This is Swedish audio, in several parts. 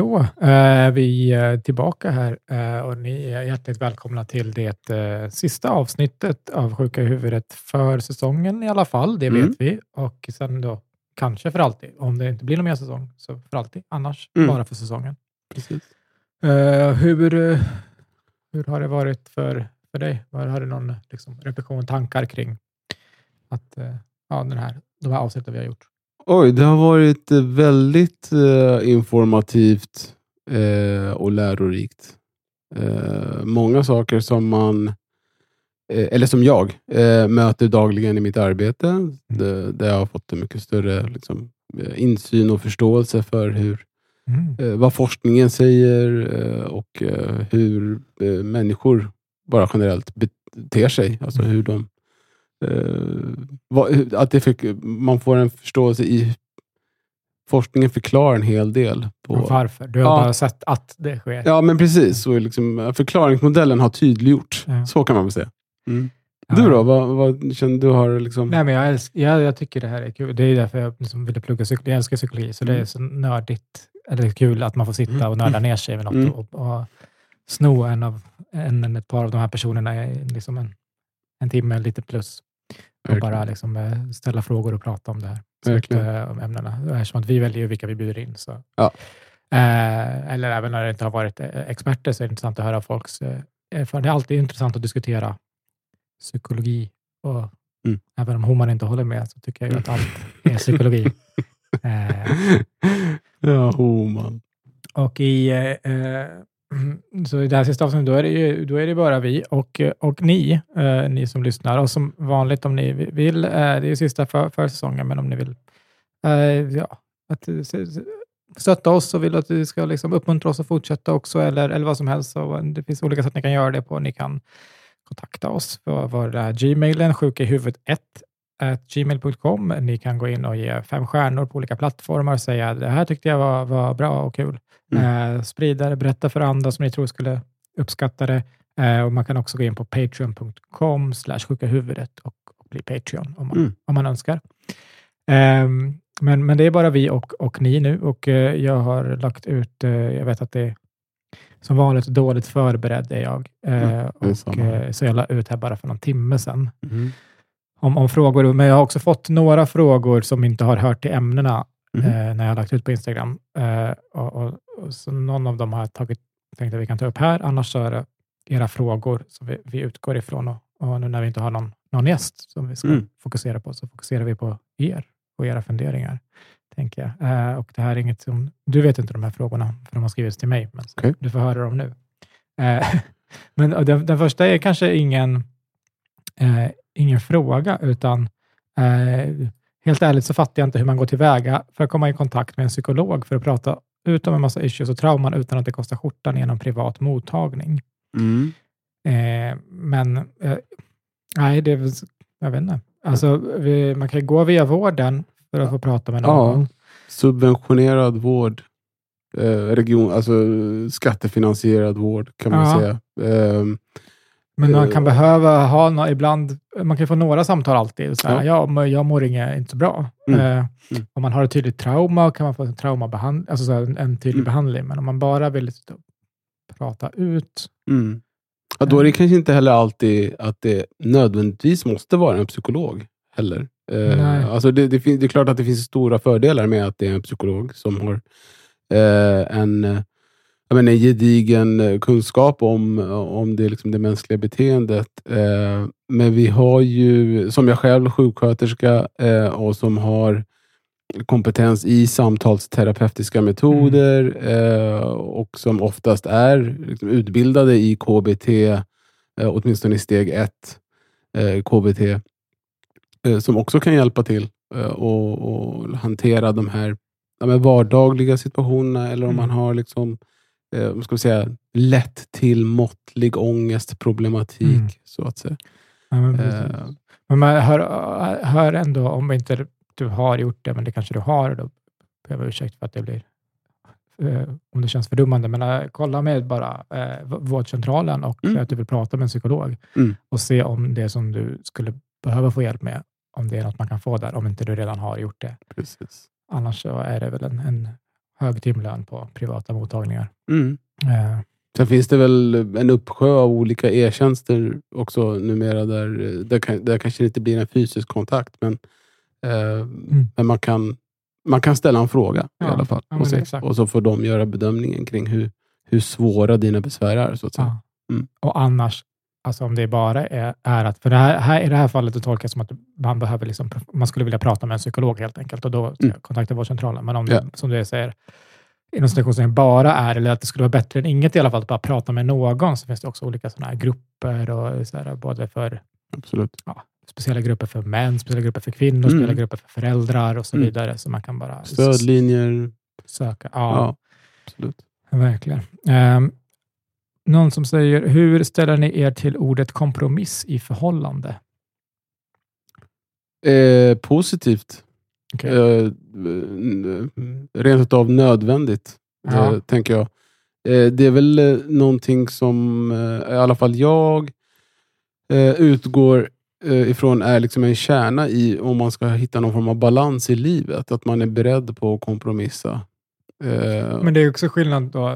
Då är vi eh, tillbaka här eh, och ni är hjärtligt välkomna till det eh, sista avsnittet av Sjuka i huvudet för säsongen i alla fall. Det vet Mm. vi. Och sen då kanske för alltid. Om det inte blir någon mer säsong så för alltid. Annars Mm. bara för säsongen. Precis. Eh, hur, eh, hur har det varit för, för dig? Var, har du någon liksom, reflektion, tankar kring att, eh, ja, den här, de här avsnitten vi har gjort? Oj, det har varit eh, väldigt eh, informativt eh, och lärorikt. Eh, många saker som man, eh, eller som jag, eh, möter dagligen i mitt arbete. Det, där jag har fått en mycket större liksom, insyn och förståelse för hur, Mm. vad forskningen säger och hur människor bara generellt beter sig. Alltså Mm. hur de... Eh, att det fick, man får en förståelse i... Forskningen förklarar en hel del. Och På, varför? Du har Ja. bara sett att det sker. ja, men precis. Är liksom, förklaringsmodellen har tydliggjort. Ja. Så kan man väl säga. Mm. Du då? Vad, vad känner du? Har liksom... Nej, men jag, älsk, jag, jag tycker det här är kul. Det är därför jag liksom ville plugga psykologi. Jag älskar psykologi, så det är Mm. så nördigt. Eller kul att man får sitta och nörda ner sig med något Mm. och, och sno en av en, ett par av de här personerna i liksom en, en timme, lite plus. Och Verkligen. bara liksom, eh, ställa frågor och prata om det här. Eh, om ämnena. Eftersom att vi väljer vilka vi bjuder in. Så. Ja. Eh, eller även när det inte har varit experter så är det intressant att höra folks eh, erfarenhet. Det är alltid intressant att diskutera psykologi. Och Mm. Även om Homan inte håller med så tycker jag ju att allt är psykologi. Eh, ja, oh, man. och i, eh, Mm, så i det här sista avsnittet, då är det, ju, då är det bara vi och, och ni, eh, ni som lyssnar. Och som vanligt om ni vill, eh, det är ju sista för, för säsongen, men om ni vill eh, ja, att, eh, stötta oss och vill att vi ska liksom uppmuntra oss att fortsätta också, eller, eller vad som helst. Så eh, det finns olika sätt ni kan göra det på. Ni kan kontakta oss på vår Gmail, sjukahuvud1 gmail.com. Ni kan gå in och ge fem stjärnor på olika plattformar och säga det här tyckte jag var, var bra och kul. Eh, sprida det, berätta för andra som ni tror skulle uppskatta det. Eh, och man kan också gå in på patreon.com sjuka huvudet och, och bli Patreon om man, Mm. om man önskar. Ehm, men, men det är bara vi och, och ni nu och eh, jag har lagt ut, eh, jag vet att det är som vanligt dåligt förberedd är jag. Eh, är och, eh, så jag la ut här bara för någon timme sedan Mm. Om, om frågor, men jag har också fått några frågor som inte har hört till ämnena Mhm. eh, när jag har lagt ut på Instagram. Eh, och, och, och så någon av dem har jag tagit, tänkt att vi kan ta upp här, annars så är det era frågor som vi, vi utgår ifrån. Och, och nu när vi inte har någon, någon gäst som vi ska Mm. fokusera på, så fokuserar vi på er och era funderingar. tänker jag. Eh, och det här är inget som, du vet inte de här frågorna, för de har skrivits till mig, men Okej. du får höra dem nu. Eh, men den, den första är kanske ingen, eh, ingen fråga, utan eh, helt ärligt så fattar jag inte hur man går tillväga för att komma i kontakt med en psykolog för att prata ut om en massa issues och trauman utan att det kostar skjortan genom privat mottagning. Mm. Eh, men eh, nej, det är, jag vet inte. Alltså, vi, man kan gå via vården för att få prata med någon. Ja, subventionerad vård. Eh, region, alltså skattefinansierad vård kan man Ja. säga. Men man Eh, kan behöva ha nå ibland, man kan få några samtal alltid. Så här, Ja. ja. jag mår inget, inte så bra. Mm. Eh, Mm. Om man har ett tydligt trauma kan man få en traumabehandling, alltså så här, en, en tydlig Mm. behandling. Men om man bara vill och prata ut, mm. ja, då är det kanske inte heller alltid att det nödvändigtvis måste vara en psykolog heller. Eh, Nej. alltså det, det, det är klart att det finns stora fördelar med att det är en psykolog som har eh, en, eh, jag menar, en gedigen eh, kunskap om, om det, liksom det mänskliga beteendet. Eh, men vi har ju, som jag själv, sjuksköterska eh, och som har kompetens i samtalsterapeutiska metoder eh, och som oftast är liksom, utbildade i KBT, åtminstone i steg ett, KBT, som också kan hjälpa till och, och hantera de här ja, vardagliga situationerna eller om Mm. man har liksom, eh, ska säga, lätt till måttlig ångestproblematik. Mm. Så att säga. ja, men, Eh, men man hör, hör ändå, om inte du har gjort det, men det kanske du har, då ber jag ursäkt för att det blir eh, om det känns fördummande, men eh, kolla med bara v- vårdcentralen och Mm. att du vill prata med en psykolog Mm. och se om det som du skulle behöva få hjälp med, om det är något man kan få där, om inte du redan har gjort det. precis. Annars så är det väl en, en hög timlön på privata mottagningar. Mm. Eh, Sen finns det väl en uppsjö av olika e-tjänster också numera där, där kanske det inte blir en fysisk kontakt, men, eh, men man, kan, man kan ställa en fråga Ja, i alla fall. ja, och, så, exakt. och så får de göra bedömningen kring hur, hur svåra dina besvär är. Så att säga. Ja. Mm. Och annars, alltså om det bara är, är att, för det här, här, i det här fallet det tolkas som att man, behöver liksom, man skulle vilja prata med en psykolog helt enkelt och då Mm. kontakta vårdcentralen. Men om Ja. det, som du säger, inom citationstecken bara är, eller att det skulle vara bättre än inget i alla fall, att bara prata med någon, så finns det också olika sådana här grupper, och så här, både för Absolut. speciella grupper för män, speciella grupper för kvinnor, Mm. speciella grupper för föräldrar och så Mm. vidare. Så man kan bara Stödlinjer. söka. Ja. Ja, absolut. verkligen. Ehm, någon som säger, hur ställer ni er till ordet kompromiss i förhållande? Eh, positivt. Okej. Eh, n- rent utav nödvändigt, Ja. eh, tänker jag. Eh, det är väl eh, någonting som eh, i alla fall jag eh, utgår eh, ifrån är liksom en kärna i om man ska hitta någon form av balans i livet. Att man är beredd på att kompromissa. Eh, Men det är också skillnad då,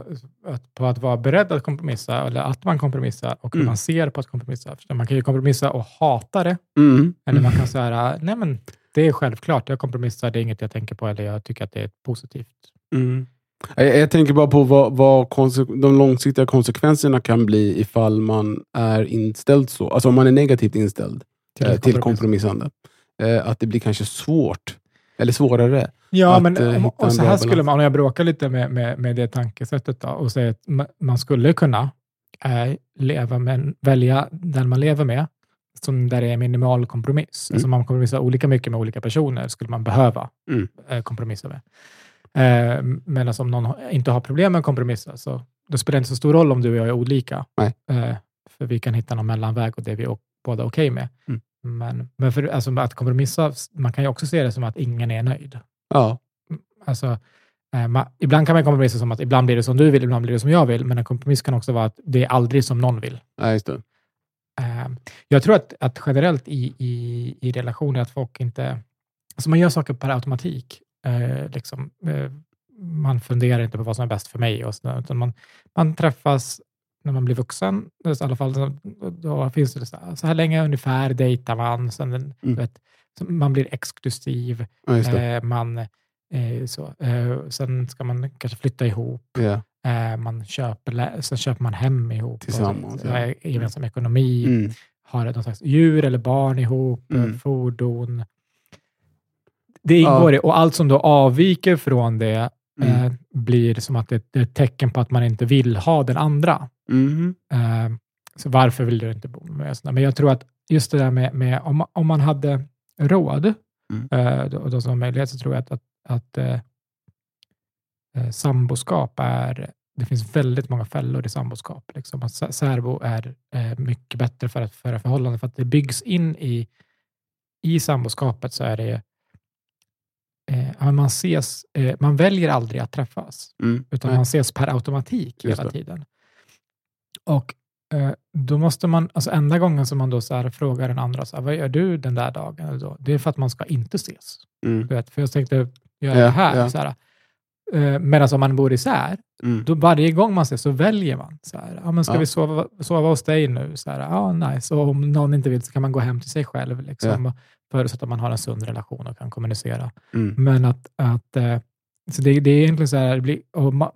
att, på att vara beredd att kompromissa, eller att man kompromissar, och hur Mm. man ser på att kompromissa. För Man kan ju kompromissa och hata det, mm, eller man mm, kan säga, nej men det är självklart, jag kompromissar, det är inget jag tänker på, eller jag tycker att det är positivt. mm. Jag, jag tänker bara på vad, vad de långsiktiga konsekvenserna kan bli ifall man är inställd så. Alltså om man är negativt inställd. Till, eh, ett till kompromiss. kompromissande. Eh, att det blir kanske svårt, eller svårare. Ja, men eh, om, hitta och så här skulle man, om jag bråkar lite med, med, med det tankesättet då, och säger att ma- man skulle kunna eh, leva med, välja den man lever med, som där det är minimal kompromiss. Mm. Alltså man kompromissar olika mycket med olika personer, skulle man behöva Mm. eh, kompromissa med. Eh, men alltså om någon inte har problem med att kompromissa, så då spelar det inte så stor roll om du och jag är olika. Eh, för vi kan hitta någon mellanväg och det är vi o- båda okej med. Mm. Men, men för, alltså, att kompromissa, man kan ju också se det som att ingen är nöjd. Ja, Alltså, eh, man, ibland kan man kompromissa som att ibland blir det som du vill, ibland blir det som jag vill, men en kompromiss kan också vara att det är aldrig som någon vill. ja, just det. Eh, jag tror att, att generellt i, i, i relationer att folk inte... Alltså man gör saker per automatik. Eh, liksom, eh, man funderar inte på vad som är bäst för mig, och sådär, utan man, man träffas när man blir vuxen. I alla fall, då finns det så här, så här länge ungefär dejtar man, sen, den- Mm. vet, man blir exklusiv. Ja. Eh, man, eh, så, eh, sen ska man kanske flytta ihop. Ja. Eh, man köper, sen köper man hem ihop. och Tillsammans, så, ja. Gemensam ekonomi. Mm. Har någon slags djur eller barn ihop. eh, Mm. Fordon. Det ingår i, och allt som då avviker från det Mm. eh, blir som att det, det är ett tecken på att man inte vill ha den andra. Mhm. Eh, så varför vill du inte bo med? sådana? Men jag tror att just det där med, med om, man- om man hade råd Mm. eh, då- som har möjlighet så tror jag att, att, att eh, eh, samboskap är, det finns väldigt många fällor i samboskap. Liksom. Att sä- särbo är eh, mycket bättre för att föra förhållanden för att det byggs in i, i samboskapet så är det eh, ja, man ses, eh, man väljer aldrig att träffas Mm. utan Nej. man ses per automatik Just hela det. tiden. Och eh, då måste man, alltså enda gången som man då så frågar den andra, så här, vad gör du den där dagen? Då? Det är för att man ska inte ses. Mm. Du vet, för jag tänkte göra Ja, det här. ja. Så här eh, Medan om man bor isär, Mm. då varje gång man ses så väljer man. Så här, ja, men ska Ja. vi sova, sova hos dig nu? Så här, ja, nice. Och om någon inte vill så kan man gå hem till sig själv. Liksom, och Förutsatt att man har en sund relation och kan kommunicera. Mm. Men att, att eh, så det, det är egentligen så här, det blir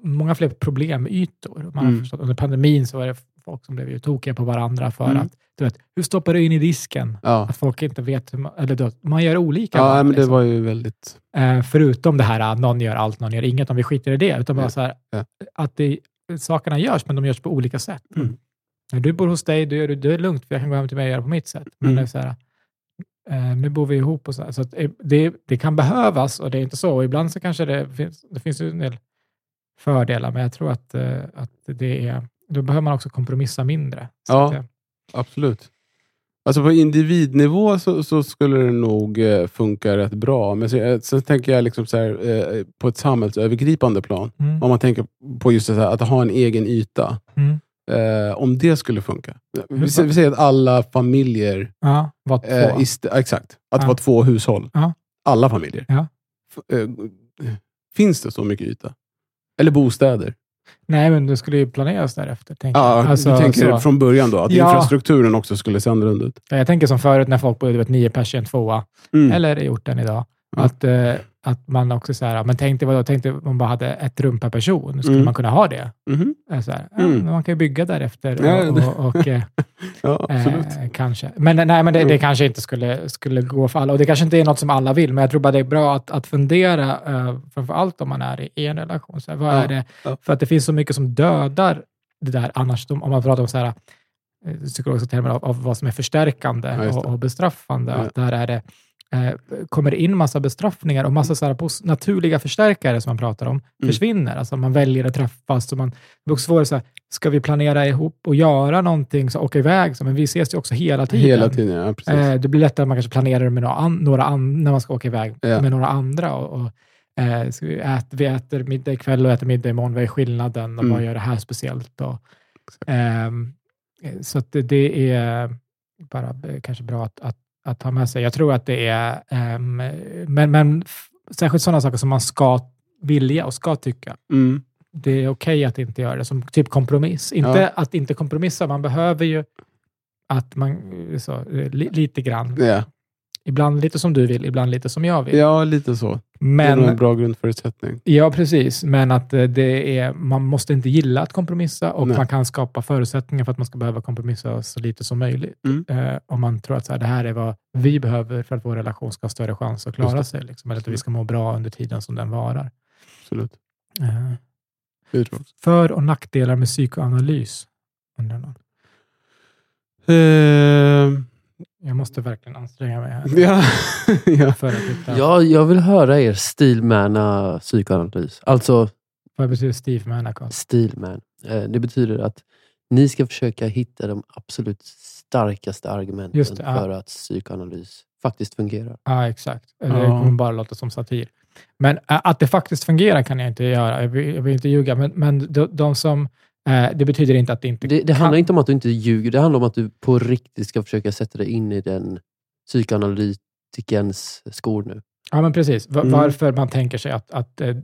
många fler problemytor. Man Mm. förstått, under pandemin så var det folk som blev tokiga på varandra för Mm. att, du vet, hur stoppar du in i disken? Ja, Att folk inte vet, hur man, eller då, man gör olika. ja men det liksom. var ju väldigt... eh, förutom det här, att någon gör allt, någon gör inget, om vi skiter i det, utan bara Ja, så här, ja. att det, sakerna görs, men de görs på olika sätt. Mm. När du bor hos dig, då är det, är det lugnt, för jag kan gå hem till mig och göra på mitt sätt. Men Mm. det är så här, eh, nu bor vi ihop och så, här, så eh, det, det kan behövas och det är inte så. Och ibland så kanske det finns, det finns en del fördelar, men jag tror att, eh, att det är, då behöver man också kompromissa mindre. Så Ja. eh, Absolut. Alltså på individnivå så, så skulle det nog eh, funka rätt bra. Men så, eh, sen tänker jag liksom så här, eh, på ett samhällsövergripande plan. mm, Om man tänker på just här, att ha en egen yta. mm, Eh, om det skulle funka. Vi, vi säger att alla familjer... ja, var två. Eh, ist- exakt. Att det Ja. var två hushåll. Ja. Alla familjer. Ja. F- eh, finns det så mycket yta? Eller bostäder. Nej, men det skulle ju planeras därefter. Tänker Ja, jag. Alltså, du tänker så. från början då, att Ja. infrastrukturen också skulle se annorlunda ut. Ja, Jag tänker som förut när folk bodde du vet, nio pers i en tvåa, Mm. eller i orten idag. Ja. Att, eh, att man också så här, men tänkte vadå, tänkte man bara hade ett rum per person, skulle Mm. man kunna ha det? Eh, Så här, ja, Mm. man kan ju bygga därefter. Ja, och, och, och, eh, Ja. Eh, kanske. Men, nej, men det, det Mm. kanske inte skulle, skulle gå för alla. Och det kanske inte är något som alla vill, men jag tror bara det är bra att, att fundera, uh, framför allt om man är i en relation. Så här, vad är det? För att det finns så mycket som dödar det där annars. Om man pratar om så här, eh, psykologiska termer av, av vad som är förstärkande och, och bestraffande. Att där är det, eh, kommer det in massa bestraffningar och massa så här, naturliga förstärkare som man pratar om Mm. försvinner. Alltså man väljer att träffas. Och man, det också svårt så här, ska vi planera ihop och göra någonting, så åka iväg, så, men vi ses ju också hela tiden. Hela tiden, ja. Precis. Eh, det blir lättare att man kanske planerar med några, an, några an, när man ska åka iväg Ja. med några andra. Och, och, eh, vi, ät, vi äter middag ikväll och äter middag imorgon. Vad är skillnaden? Och Mm. Vad gör det här speciellt? Och, ehm, eh, så det, det är bara kanske bra att, att, att ha med sig. Jag tror att det är, ehm, men, men särskilt sådana saker som man ska vilja och ska tycka. Mm. Det är okej att inte göra det, som typ kompromiss. Inte Ja. att inte kompromissa, man behöver ju att man, så, li, lite grann, Ja. Ibland lite som du vill, ibland lite som jag vill. ja, lite så. Det är nog en Men, bra grundförutsättning. ja, precis. Men att eh, det är, man måste inte gilla att kompromissa och Nej. man kan skapa förutsättningar för att man ska behöva kompromissa så lite som möjligt. Mm. Eh, om man tror att så här, det här är vad vi behöver för att vår relation ska ha större chans att klara sig. Liksom, eller att vi ska må bra under tiden som den varar. Absolut. Eh, för och nackdelar med psykoanalys? Undrar någon. Ehm, Jag måste verkligen anstränga mig här. ja. ja. För att hitta, Ja, jag vill höra er stilmana psykoanalys. Alltså Vad betyder Manacott? stilman. Eh, Det betyder att ni ska försöka hitta de absolut starkaste argumenten Just det, ja. för att psykoanalys faktiskt fungerar. Ja, exakt. Det Ja. kommer bara låta som satir. Men att det faktiskt fungerar kan jag inte göra. Jag vill, jag vill inte ljuga. Men, men de, de som... eh, det betyder inte att det inte Det, det kan. handlar inte om att du inte ljuger, det handlar om att du på riktigt ska försöka sätta dig in i den psykoanalytikerns skor nu. Ja, men precis. Va- Mm. Varför man tänker sig att... att eh,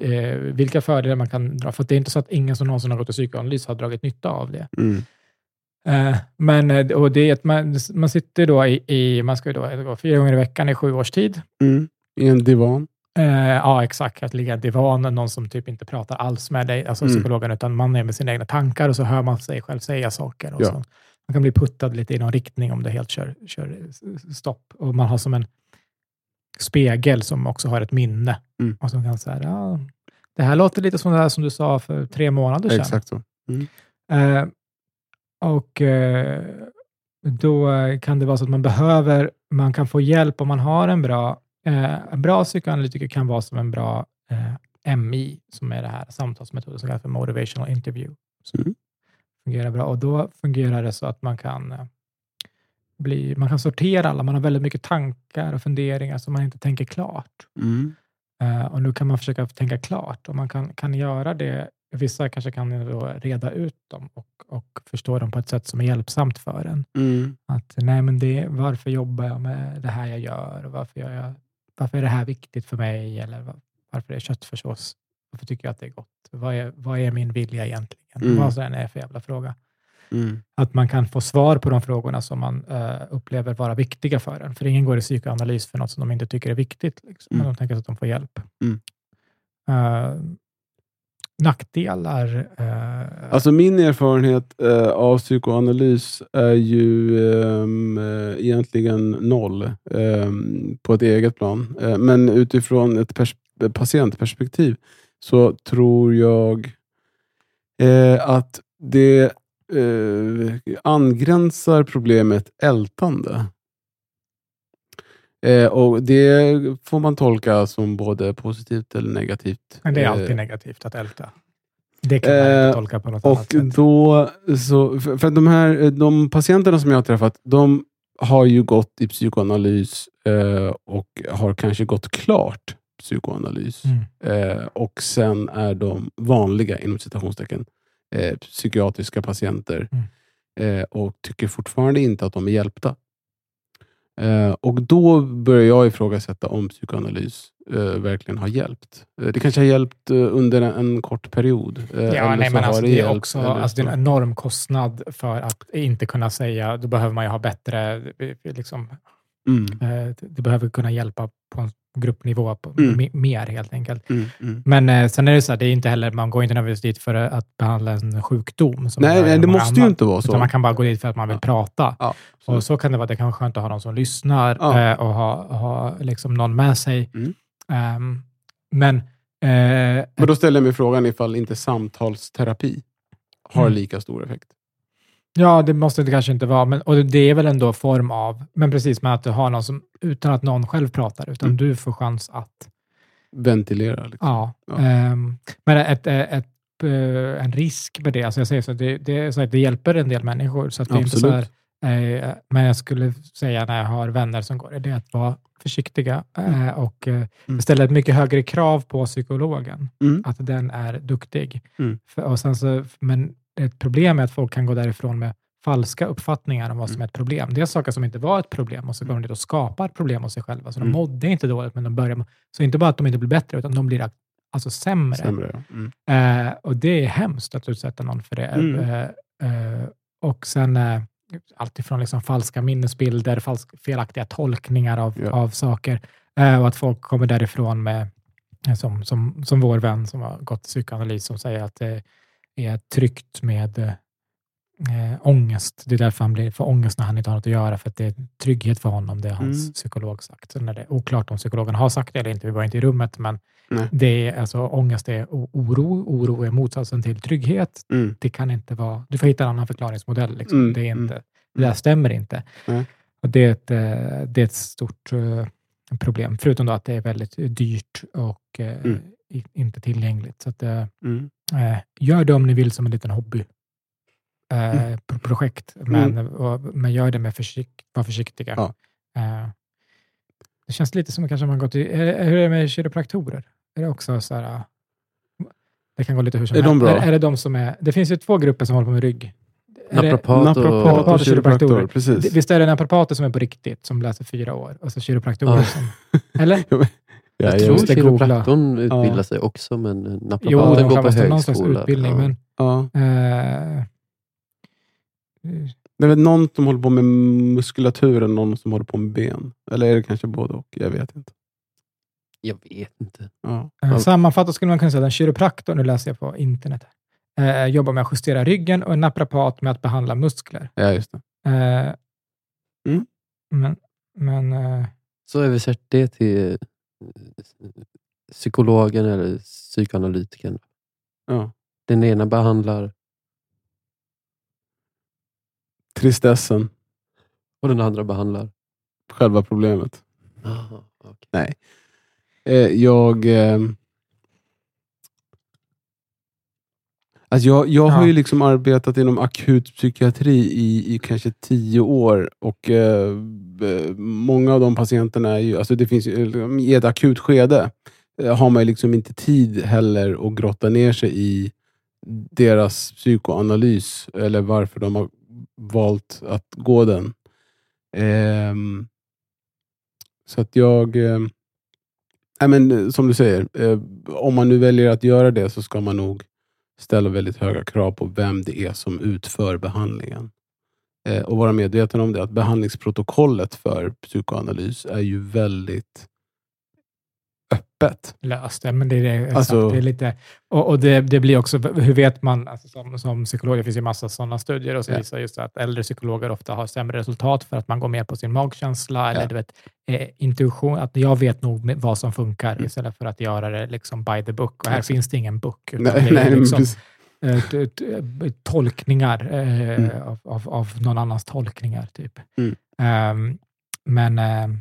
vilka fördelar man kan dra. För det är inte så att ingen som någonsin har gått till psykoanalys har dragit nytta av det. Mm. Eh, men eh, och det är att man, man sitter då i... i man ska ju då gå fyra gånger i veckan i sju års tid. Mm. I en divan. Eh, ja, exakt. Att ligga i divanen, någon som typ inte pratar alls med dig, alltså Mm. psykologen, utan man är med sina egna tankar och så hör man sig själv säga saker. Och Ja. så. Man kan bli puttad lite i någon riktning om det helt kör, kör stopp. Och man har som en spegel som också har ett minne. Mm. Och som kan säga, ja, det här låter lite som det här som du sa för tre månader sedan. Exakt så. Eh, och eh, då kan det vara så att man behöver, man kan få hjälp om man har en bra, en bra psykoanalytiker kan vara som en bra eh, MI, som är det här samtalsmetoden som kallas för motivational interview. Mm. fungerar bra. Och då fungerar det så att man kan eh, bli, man kan sortera alla, man har väldigt mycket tankar och funderingar som man inte tänker klart. Mm. Eh, och nu kan man försöka tänka klart och man kan, kan göra det. Vissa kanske kan då reda ut dem och, och förstå dem på ett sätt som är hjälpsamt för en. Mm. Att nej, men det, varför jobbar jag med det här jag gör? Och varför, gör jag, varför är det här viktigt för mig? Eller var, varför är köttfärssås? Varför tycker jag att det är gott? Vad är, vad är min vilja egentligen? Mm. Vad så än är för jävla fråga. Mm. Att man kan få svar på de frågorna som man eh, upplever vara viktiga för en. För ingen går i psykoanalys för något som de inte tycker är viktigt. Liksom. Men Mm. de tänker att de får hjälp. Mm. Nackdelar? eh, Alltså min erfarenhet eh, av psykoanalys är ju ehm, eh, egentligen noll ehm, på ett eget plan. Eh, men utifrån ett pers- patientperspektiv så tror jag eh, att det eh, angränsar problemet ältande. Eh, och Det får man tolka som både positivt eller negativt. men det är Eh, alltid negativt att älta. Det kan man eh, inte tolka på något annat och sätt. då, så, för, för de här de patienterna som jag har träffat, de har ju gått i psykoanalys eh, och har kanske gått klart psykoanalys. Mm. Eh, och sen är de vanliga, inom citationstecken, eh, psykiatriska patienter Mm. eh, och tycker fortfarande inte att de är hjälpta. Eh, och då börjar jag ifrågasätta om psykoanalys eh, verkligen har hjälpt. Eh, det kanske har hjälpt under en, kort period. Ja, nej, men alltså, det är också alltså, det är en enorm kostnad för att inte kunna säga, då behöver man ju ha bättre, liksom, Mm, det behöver kunna hjälpa på en gruppnivå på, Mm. me- mer helt enkelt. mm, mm. Men eh, sen är det så här, det är inte heller, man går inte nödvändigtvis dit för att behandla en sjukdom. Nej, nej, det måste ju annat, inte vara så. Utan man kan bara gå dit för att man vill Ja. prata. Ja, Och så kan det vara, det kan vara skönt att ha någon som lyssnar Ja. eh, och ha, ha liksom någon med sig. Ehm, men eh, Men då ställer jag mig frågan ifall inte samtalsterapi har Mm. lika stor effekt. Ja, det måste det kanske inte vara, men, och det är väl ändå form av, men precis med att du har någon som, utan att någon själv pratar, utan Mm. du får chans att, Ventilera. Liksom. ja. Ja. ehm, men ett, ett, ett, eh, en risk med det, alltså jag säger så, det, det, så att det hjälper en del människor, så att det är inte så här, Absolut. eh, men jag skulle säga när jag har vänner som går, det är att vara försiktiga eh, och eh, Mm. ställa ett mycket högre krav på psykologen, Mm. att den är duktig. Mm. För, och sen så, men ett problem är att folk kan gå därifrån med falska uppfattningar om vad som är ett problem. Det är saker som inte var ett problem och så går de dit och skapar problem hos sig själva. Så de Mm. mådde inte dåligt, men de börjar... Så inte bara att de inte blir bättre, utan de blir alltså sämre. Sämre, ja. mm. Eh, och det är hemskt att utsätta någon för det. Mm. Eh, eh, och sen eh, allt ifrån liksom falska minnesbilder, falsk, felaktiga tolkningar av, Ja. av saker. Eh, och att folk kommer därifrån med, eh, som, som, som vår vän som har gått psykoanalys, som säger att det är tryggt med eh, ångest. Det är därför han blir, får ångest när han inte har något att göra, för att det är trygghet för honom, det har hans Mm. psykolog sagt. Sen är det oklart om psykologen har sagt det eller inte, vi var inte i rummet, men Nej. det är, alltså, ångest är oro, oro är motsatsen till trygghet. Mm. Det kan inte vara, du får hitta en annan förklaringsmodell. Liksom. Mm, Det, är mm. inte, det där stämmer inte. Och det, är ett, eh, det är ett stort eh, problem, förutom att det är väldigt dyrt och eh, Mm. Inte tillgängligt. Så att, eh, Mm. Eh, gör det om ni vill som en liten hobby. Eh, Mm. men, och, men gör det med försikt, var försiktiga. Ja. Eh, det känns lite som kanske man går till, är, hur är det med kiropraktorer? Är det också så här, eh, det kan gå lite hur som Är helst. Är, är det de som är, det finns ju två grupper som håller på med rygg. Naprapat och och kiropraktorer. Precis. visst är det naprapater som är på riktigt, som läser fyra år, och så kiropraktorer Ja. som... Eller? Ja, Jag jag tror kiropraktorn utbildar Ja. sig också, men naprapaten Jo, de går på högskola. utbildning, Ja. men... Ja. Eh, Det är väl någon som håller på med muskulatur och någon som håller på med ben. Eller är det kanske både och? Jag vet inte. Jag vet inte. Ja. Eh. Sammanfattat skulle man kunna säga att en kiropraktor, nu läser jag på internet, eh, jobbar med att justera ryggen och en naprapat med att behandla muskler. ja, just det. Eh, Mm. Men, men eh, Så översätt det till eh, psykologen eller psykoanalytikern. Ja. Den ena behandlar Tristessen, och den andra behandlar... själva problemet. Aha, okej. Nej. Eh, jag... Eh, alltså jag, jag har Ja. ju liksom arbetat inom akut psykiatri i, i kanske tio år och eh, eh, många av de patienterna är ju, alltså det finns ju, i ett akut skede eh, har man liksom inte tid heller att grotta ner sig i deras psykoanalys eller varför de har valt att gå den. Ehm, så att jag... Eh, nej men, eh, som du säger, eh, om man nu väljer att göra det så ska man nog ställa väldigt höga krav på vem det är som utför behandlingen. Eh, och vara medveten om det, att behandlingsprotokollet för psykoanalys är ju väldigt öppet. löst det. Men det är, det, Alltså- det är lite... Och, och det, det blir också, hur vet man, alltså som, som psykolog, det finns ju massa sådana studier och som Ja. visar just att äldre psykologer ofta har sämre resultat för att man går mer på sin magkänsla eller Ja. du vet, eh, intuition, att jag vet nog vad som funkar Mm. istället för att göra det liksom by the book. Och här Exakt. finns det ingen book. utan Nej, det är liksom, eh, tolkningar eh, Mm. av, av, av någon annans tolkningar. typ. Mm. Ehm, men ehm,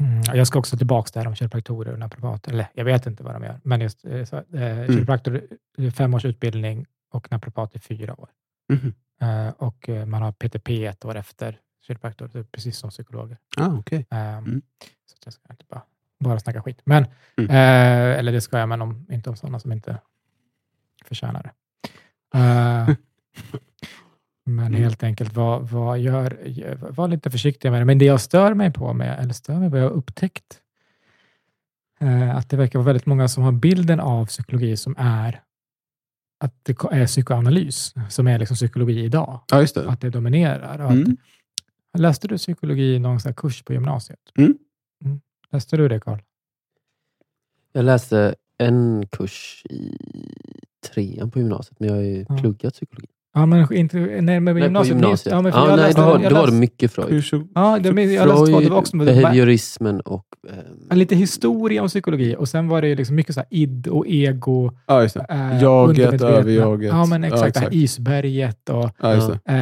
mm, jag ska också tillbaka där om kiropraktorer och naprapater. Eller jag vet inte vad de gör, men just eh, så, eh, Mm. kiropraktor fem års utbildning och naprapat är fyra år. Mhm. Eh, och eh, man har PTP ett år efter kiropraktor, precis som psykologer. Ah, okej. Ehm, Mm. Så jag ska inte bara, bara snacka skit. Men, Mm. eh, eller det ska jag, men om, inte om sådana som inte förtjänar det. Men Mm. helt enkelt, vad, vad gör, var lite försiktiga med det. Men det jag stör mig på, med, eller stör mig på, jag har upptäckt eh, att det verkar vara väldigt många som har bilden av psykologi som är att det är psykoanalys, som är liksom psykologi idag. Ja, just det. Att det dominerar. Och Mm. att, läste du psykologi i någon sån här kurs på gymnasiet? Mm. Mm. Läste du det, Karl? Jag läste en kurs i trean på gymnasiet, men jag har ju Ja. pluggat psykologi. Ja, men inte, nej, men Nej, gymnasiet. gymnasiet. Ja, men jag nej, läste, då, jag då var det läste, mycket Freud. Hur så- Ja, det, men jag läste två. Det var också med, behaviorismen och... ehm, lite historia om psykologi och sen var det liksom mycket så här id och ego. Ja, just det. Eh, Jaget, överjaget. Ja, men exakt. Ja, Det exakt. här isberget och Ja, det.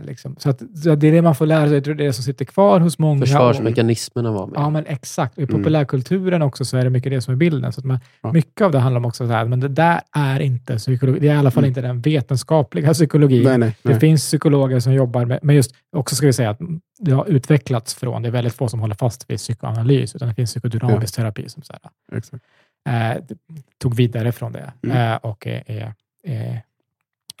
eh, liksom. så, att, så att det är det man får lära sig. Jag tror det är det som sitter kvar hos många. Försvarsmekanismerna var med. Ja, men exakt. Och I Mm. populärkulturen också så är det mycket det som är bilden. Så att man, Ja. Mycket av det handlar om också så här, men det där är inte psykologi. Det är i alla fall Mm. inte den vetenskapliga psykologin. Nej, nej. Det nej. finns psykologer som jobbar med, men just också ska vi säga att det har utvecklats från, det är väldigt få som håller fast vid psykoanalys, utan det finns psykodynamisk terapi som så här, Exakt. eh, tog vidare från det Mm. eh, och är, är, är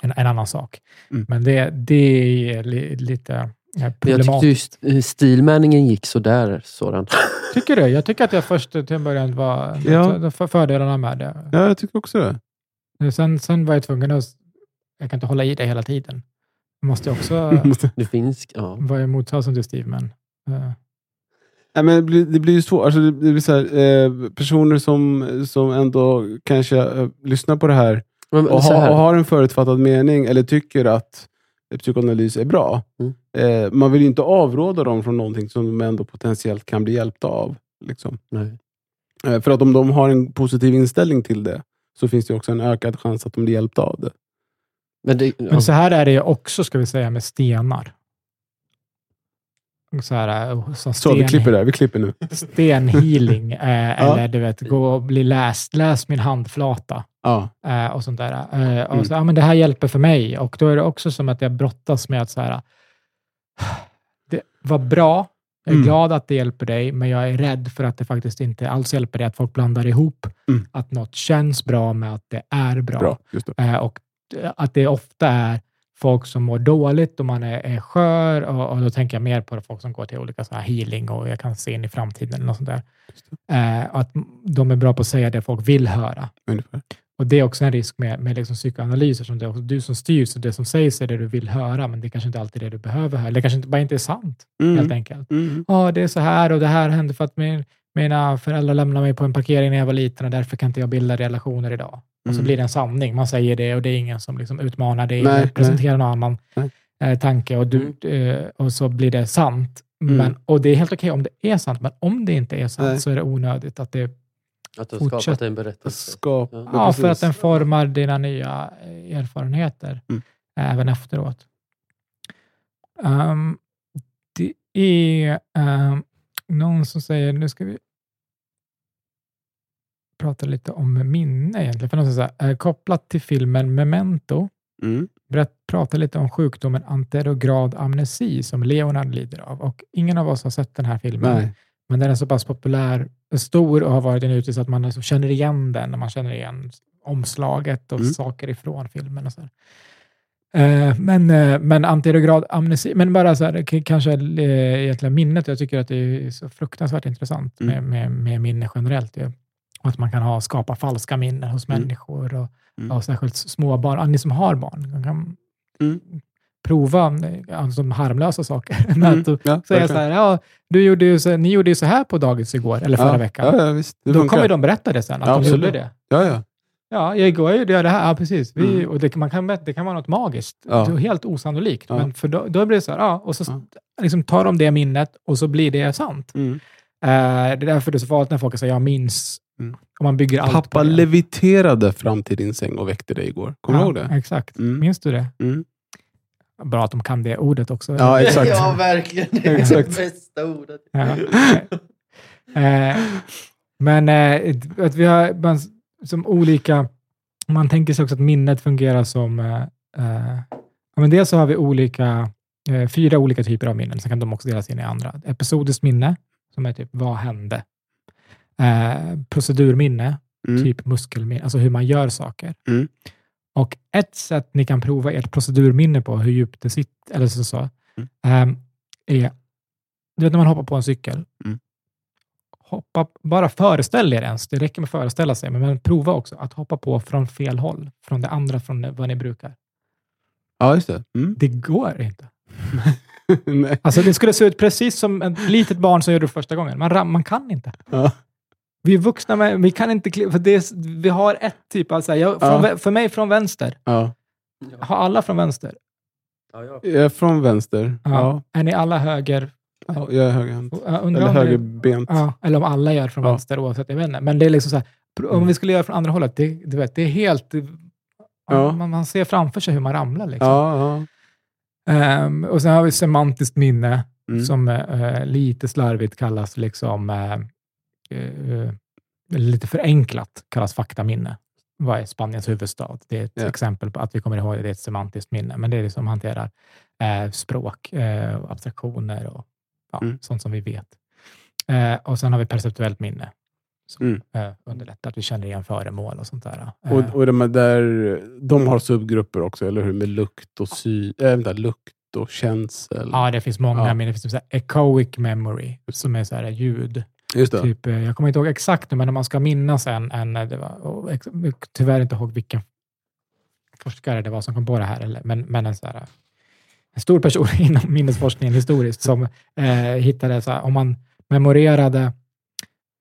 en, en annan sak. Mm. Men det, det är li, lite eh, Men jag problematiskt. tyckte just eh, stilmänningen gick sådär. Sådan. Tycker du? Jag tycker att jag först till en början var Ja. för, fördelarna med det. Ja, jag tycker också det. Sen, sen var jag tvungen att, jag kan inte hålla i det hela tiden. Jag måste också Det finns... Ja. vara motsatsen till Steve, men eh, Nej, men det, blir, det blir ju svårt. Alltså, det, det blir så här, eh, personer som, som ändå kanske eh, lyssnar på det här Men, och, ha, här, och har en förutfattad mening eller tycker att psykoanalys är bra. Mm. Eh, man vill ju inte avråda dem från någonting som de ändå potentiellt kan bli hjälpta av. Liksom. nej. Eh, för att om de har en positiv inställning till det, så finns det också en ökad chans att de blir hjälpta av det. Men det, Men så här är det ju också, ska vi säga, med stenar. Så här, eh, så Så, vi sten, klipper där. Vi klipper nu. stenhealing, eh, eller du vet, gå och bli läst, läs min handflata Ja. eh, och sånt där. Eh, och Mm. så, ja, men det här hjälper för mig. Och då är det också som att jag brottas med att så här, det var bra, jag är Mm. glad att det hjälper dig, men jag är rädd för att det faktiskt inte alls hjälper dig, att folk blandar ihop Mm. att något känns bra med att det är bra. Bra. Just det. Eh, och att det ofta är folk som mår dåligt och man är, är skör och, och då tänker jag mer på folk som går till olika så här healing och jag kan se in i framtiden eller något sånt där. Eh, att de är bra på att säga det folk vill höra. Ungefär. Och det är också en risk med, med liksom psykoanalyser som det är du som styr, så det som sägs är det du vill höra, men det kanske inte alltid är det du behöver höra. Det kanske inte, bara inte är sant, helt Mm. enkelt. Mm. Ja, det är så här och det här hände för att min, mina föräldrar lämnade mig på en parkering när jag var liten och därför kan inte jag bilda relationer idag. Och så Mm. blir det en sanning. Man säger det och det är ingen som liksom utmanar det Nej, eller nej. presenterar någon annan Nej. eh, tanke och, du, eh, och så blir det sant. Mm. Men, och det är helt okej om det är sant, men om det inte är sant Nej. så är det onödigt att det Att du har Fortsätt. skapat en berättelse. Skap. Ja. Ja, för att den formar dina nya eh, erfarenheter Mm. även efteråt. Ehm, det är ehm, någon som säger, nu ska vi prata lite om minne egentligen. För någon som säger, eh, kopplat till filmen Memento, Mm. berätt, prata lite om sjukdomen anterograd amnesi som Leonard lider av. Och ingen av oss har sett den här filmen. Nej. Men den är så pass populär, stor och har varit en så att man alltså känner igen den, när man känner igen omslaget och Mm. saker ifrån filmen. Och så här. Eh, men, eh, men antirograd amnesi, men bara så här, kanske egentligen minnet. Jag tycker att det är så fruktansvärt intressant Mm. med, med, med minne generellt. Och att man kan ha, skapa falska minnen hos Mm. människor och, Mm. och särskilt små barn. Ah, Ni som har barn, kan Mm. prova eh, alltså, harmlösa saker. Mm. Att Ja, säga så här, ja, du gjorde ju så, ni gjorde ju så här på dagis igår, eller förra ja. veckan. Ja, visst. Då funkar. kommer de berätta det sen, att Ja, de absolut. gjorde det. Ja, ja. Ja, jag igår gjorde jag det här. Ja, precis. Vi, Mm. och det, kan- man kan, det kan vara något magiskt. Ja. Det är helt osannolikt. Men för då, då blir det så här, ja, och så liksom tar de det minnet och så blir det sant. Eh, det är därför det är så farligt när folk säger jag minns. Mm. Och man bygger allt Pappa leviterade fram till din säng och väckte dig igår. Kommer ja, du ihåg det? Exakt. Mm. Minns du det? Mm. Bra att de kan det ordet också. Ja, exakt. Ja, verkligen. Det är Exakt. det bästa ordet. Ja. Eh, men eh, att vi har man, som olika, man tänker sig också att minnet fungerar som, eh, eh, ja, men dels så har vi olika, eh, fyra olika typer av minnen, sen kan de också delas in i andra. Episodiskt minne, som är typ vad hände? Eh, procedurminne, Mm. typ muskelminne, alltså hur man gör saker. Mm. Och ett sätt ni kan prova ert procedurminne på, hur djupt det sitter, eller så, så Mm. ehm, är, du vet när man hoppar på en cykel, Mm. hoppa, bara föreställ er ens, det räcker med att föreställa sig, men, men prova också att hoppa på från fel håll, från det andra, från vad ni brukar. Ja, just det. Mm. Det går inte. Nej. Alltså det skulle se ut precis som ett litet barn som gör det första gången. Man, man kan inte. Ja. Vi är vuxna, men vi kan inte kliva, för det är, vi har ett typ av, så här, jag, från, Ja. för mig från vänster. Ja. Har alla från vänster? Ja, ja. Jag är från vänster. Ja. Ja. Är ni alla höger? ja. Jag är högerhänt. Eller högerbent. Ja, eller om alla gör från Ja. vänster oavsett. Jag vet inte. Men det är liksom så här, om Mm. vi skulle göra från andra hållet, det, du vet, det är helt... Ja. Man, man ser framför sig hur man ramlar. Liksom. Ja, ja. Ehm, och sen har vi semantiskt minne, Mm. som eh, lite slarvigt kallas liksom, eh, lite förenklat kallas faktaminne. Vad är Spaniens huvudstad? Det är ett Ja. exempel på att vi kommer ihåg det, det är ett semantiskt minne, men det är det som hanterar eh, språk, eh, abstraktioner och ja, Mm. sånt som vi vet. Eh, och sen har vi perceptuellt minne, som Mm. eh, underlättar att vi känner igen föremål och sånt där. Eh, Och, och de, är där, de har subgrupper också, eller hur? Med lukt och sy, äh, vänta, lukt och känsel. ja, det finns många Ja. minnen. Det finns typ så här echoic memory, som är så här ljud. Typ, eh, jag kommer inte ihåg exakt nu, men om man ska minnas en, en eh, det var, ex, tyvärr inte ihåg vilken forskare det var som kom på det här, eller, men, men en, så här, en stor person inom minnesforskningen historiskt som eh, hittade, så här, om man memorerade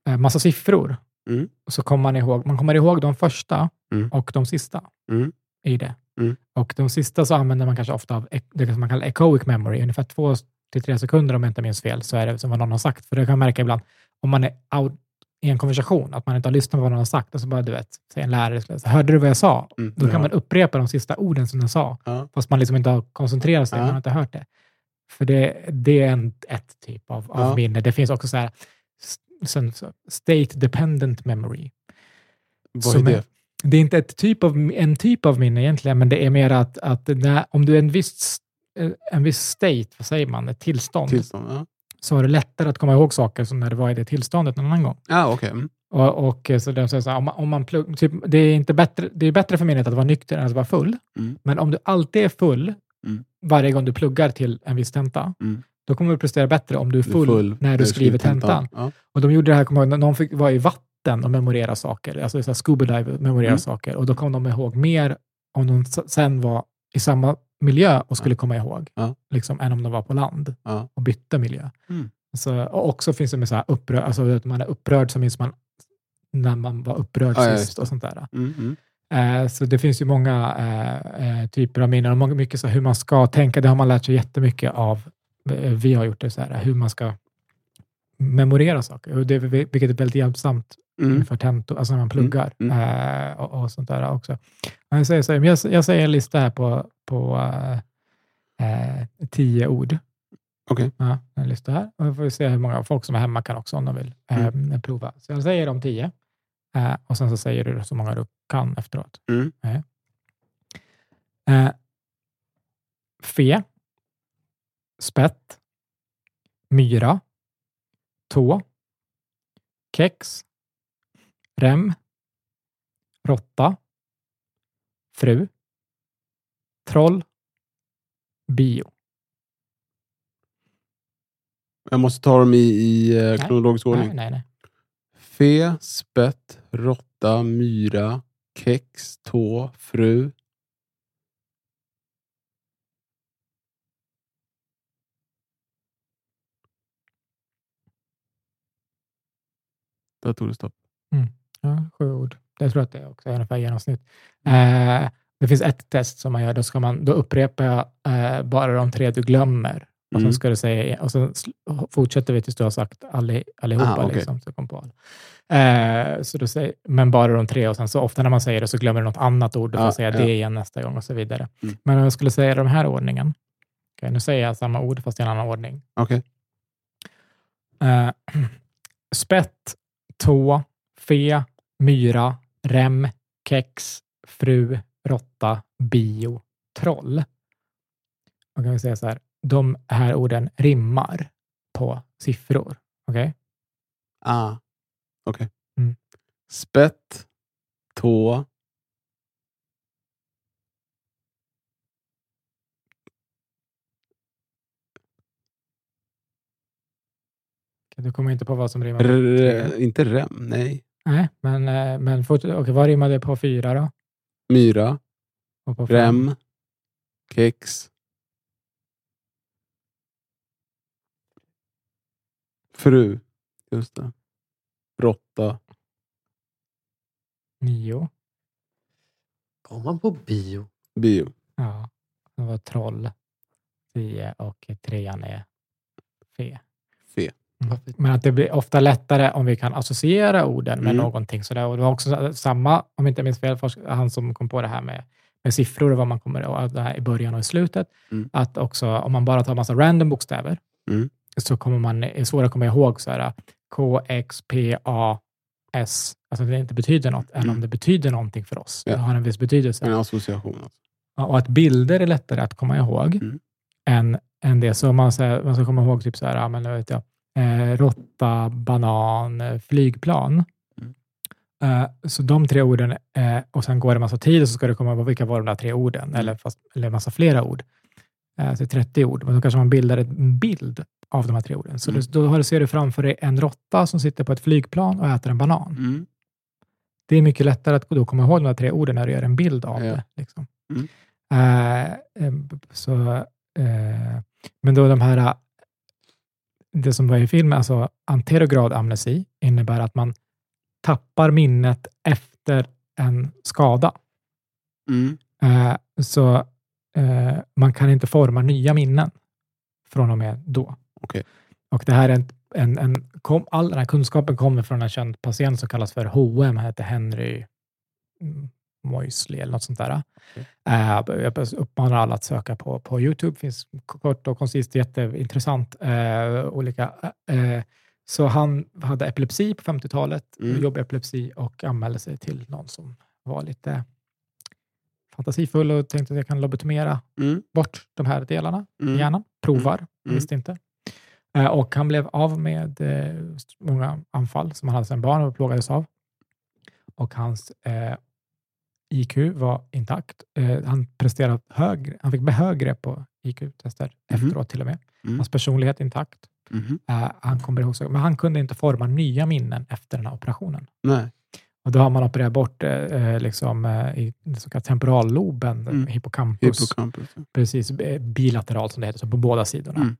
eh, massa siffror, Mm. så kommer man ihåg, man kommer ihåg de första Mm. och de sista Mm. i det. Mm. Och de sista så använder man kanske ofta av det som man kallar echoic memory, ungefär två till tre sekunder om jag inte minns fel, så är det som vad någon har sagt. För det kan jag märka ibland, om man är out i en konversation, att man inte har lyssnat på vad någon har sagt, och så bara, du vet, säger en lärare, säga, hörde du vad jag sa? Mm. Då kan Ja. man upprepa de sista orden som den sa, Ja. fast man liksom inte har koncentrerat sig, Ja. man har inte hört det. För det, det är en, ett typ av, av minne. Det finns också så här, s- sen så- state dependent memory. Vad är det? Det är inte ett typ av, en typ av minne egentligen, men det är mer att, att när, om du är en viss, en viss state, vad säger man, ett tillstånd, Tillstånd? Ja, så har du lättare att komma ihåg saker som när du var i det tillståndet en annan gång. ah, okej. Mm. Och, och eh, så det, är så här, om man, om man plugg, typ, det, är inte bättre, det är bättre för minnet att vara nykter än att vara full. Mm. Men om du alltid är full Mm. varje gång du pluggar till en viss tenta, Mm. då kommer du prestera bättre om du är Du är full, när du skriver tentan. Ja. Och de gjorde det här, kommer ihåg, någon fick vara i vatten och memorera saker, alltså så här scuba dive memorera Mm. saker. Och då kom de ihåg mer om de sen var i samma miljö och skulle komma ihåg, Ja. liksom, än om de var på land Ja. och bytte miljö. Mm. Så, och också finns det med så här upprörd, alltså att man är upprörd så minns man när man var upprörd Ja, ja, sist just och sånt där. Mm. Mm. Eh, så det finns ju många eh, eh, typer av minnen och många, mycket så hur man ska tänka. Det har man lärt sig jättemycket av. Eh, vi har gjort det så här, hur man ska memorera saker, och det, vilket är väldigt hjälpsamt Mm. för tentor, alltså när man pluggar Mm. eh, och, och sånt där också. Men jag, säger så här, jag, jag säger en lista här på, på eh, tio ord. Okej. Ja, en lista här. Och vi får se hur många folk som är hemma kan också om de vill Mm. prova. Så jag säger de tio och sen så säger du så många du kan efteråt. Mm. Fe, spett, myra, tå, kex, rem, råtta, fru, troll, bio. Jag måste ta dem i, i eh, kronologisk ordning. Nej, nej, nej. Fe, spett, råtta, myra, kex, tå, fru. Där tog det stopp. Ja, sju ord. Jag tror att det också är ungefär genomsnitt. Eh, det finns ett test som man gör. Då, ska man, då upprepar jag eh, bara de tre du glömmer. Och, Mm. sen ska du säga, och sen fortsätter vi tills du har sagt alli, allihopa. Ah, okej. liksom, så kom på. Eh, så då säger, men bara de tre och sen så ofta när man säger det så glömmer du något annat ord. Du får Ja, säga ja. det igen nästa gång och så vidare. Mm. Men om jag skulle säga den här ordningen. Okay, nu säger jag samma ord fast i en annan ordning. Okej. Eh, spett, tå, Fe, myra, rem, kex, fru, råtta, bio, troll. Man kan säga så här, de här orden rimmar på siffror. Okej? Okay? Ah, okej. Okay. Mm. Spett, tå, Du kommer inte på vad som rimmar? på R inte rem, nej. Nej, men, eh, men fort, okej, vad rimmar det på fyra då? Myra, Och på fem? rem, kex. Fru, just det. Råtta. Nio. Går man på bio? Bio. Ja, det var troll. Tio och trean är fe. Varför? Men att det blir ofta lättare om vi kan associera orden med Mm. någonting. Sådär. Och det var också samma, om jag inte minns fel, han som kom på det här med, med siffror och vad man kommer ihåg, det i början och i slutet. Mm. Att också om man bara tar massa random bokstäver Mm. så kommer man, är svårare att komma ihåg så här, K, X, P, A, S. Alltså det inte betyder något, än Mm. om det betyder någonting för oss. Ja. Det har en viss betydelse. En association. Alltså. Ja, Och att bilder är lättare att komma ihåg Mm. än, än det. Så man, så här, man ska komma ihåg typ så här, men, nu vet jag, eh, råtta, banan, eh, flygplan. Mm. Eh, så de tre orden, eh, och sen går det massa tid och så ska det komma vilka var de där tre orden, Mm. eller, fast, eller massa flera ord. Eh, så 30 ord, men då kanske man bildar en bild av de här tre orden. Så Mm. det, då du, ser du framför dig en råtta som sitter på ett flygplan och äter en banan. Mm. Det är mycket lättare att då komma ihåg de här tre orden när du gör en bild av Ja. det. Liksom. Mm. Eh, eh, så, men då de här, det som var i filmen, alltså anterograd amnesi, innebär att man tappar minnet efter en skada. Mm. Eh, så eh, man kan inte forma nya minnen från och med då. Okej. Och det här är en, en, en, kom, all den här kunskapen kommer från en känd patient som kallas för HM, han heter Henry mm, Moisley eller något sånt där. Eh, jag uppmanar alla att söka på, på Youtube, finns kort och koncist, jätteintressant. Eh, olika, eh, så han hade epilepsi på 50-talet, Mm. jobbig epilepsi och anmälde sig till någon som var lite fantasifull och tänkte att jag kan lobotomera Mm. bort de här delarna i Mm. hjärnan. Provar, Mm. visste inte. Eh, och han blev av med eh, många anfall som han hade sedan barn och plågades av. Och hans eh, IQ var intakt. Eh, han presterade högre, han fick högre på IQ-tester Mhm. efteråt till och med. Mm. Hans personlighet intakt. Mhm. Eh, han kommer ihåg, så- men han kunde inte forma nya minnen efter den här operationen. Nej. Och då har man opererat bort eh, eh, liksom, eh, i den så kallade temporalloben, Mm. hippocampus, Hippocampus. precis eh, bilateralt som det heter, så på båda sidorna.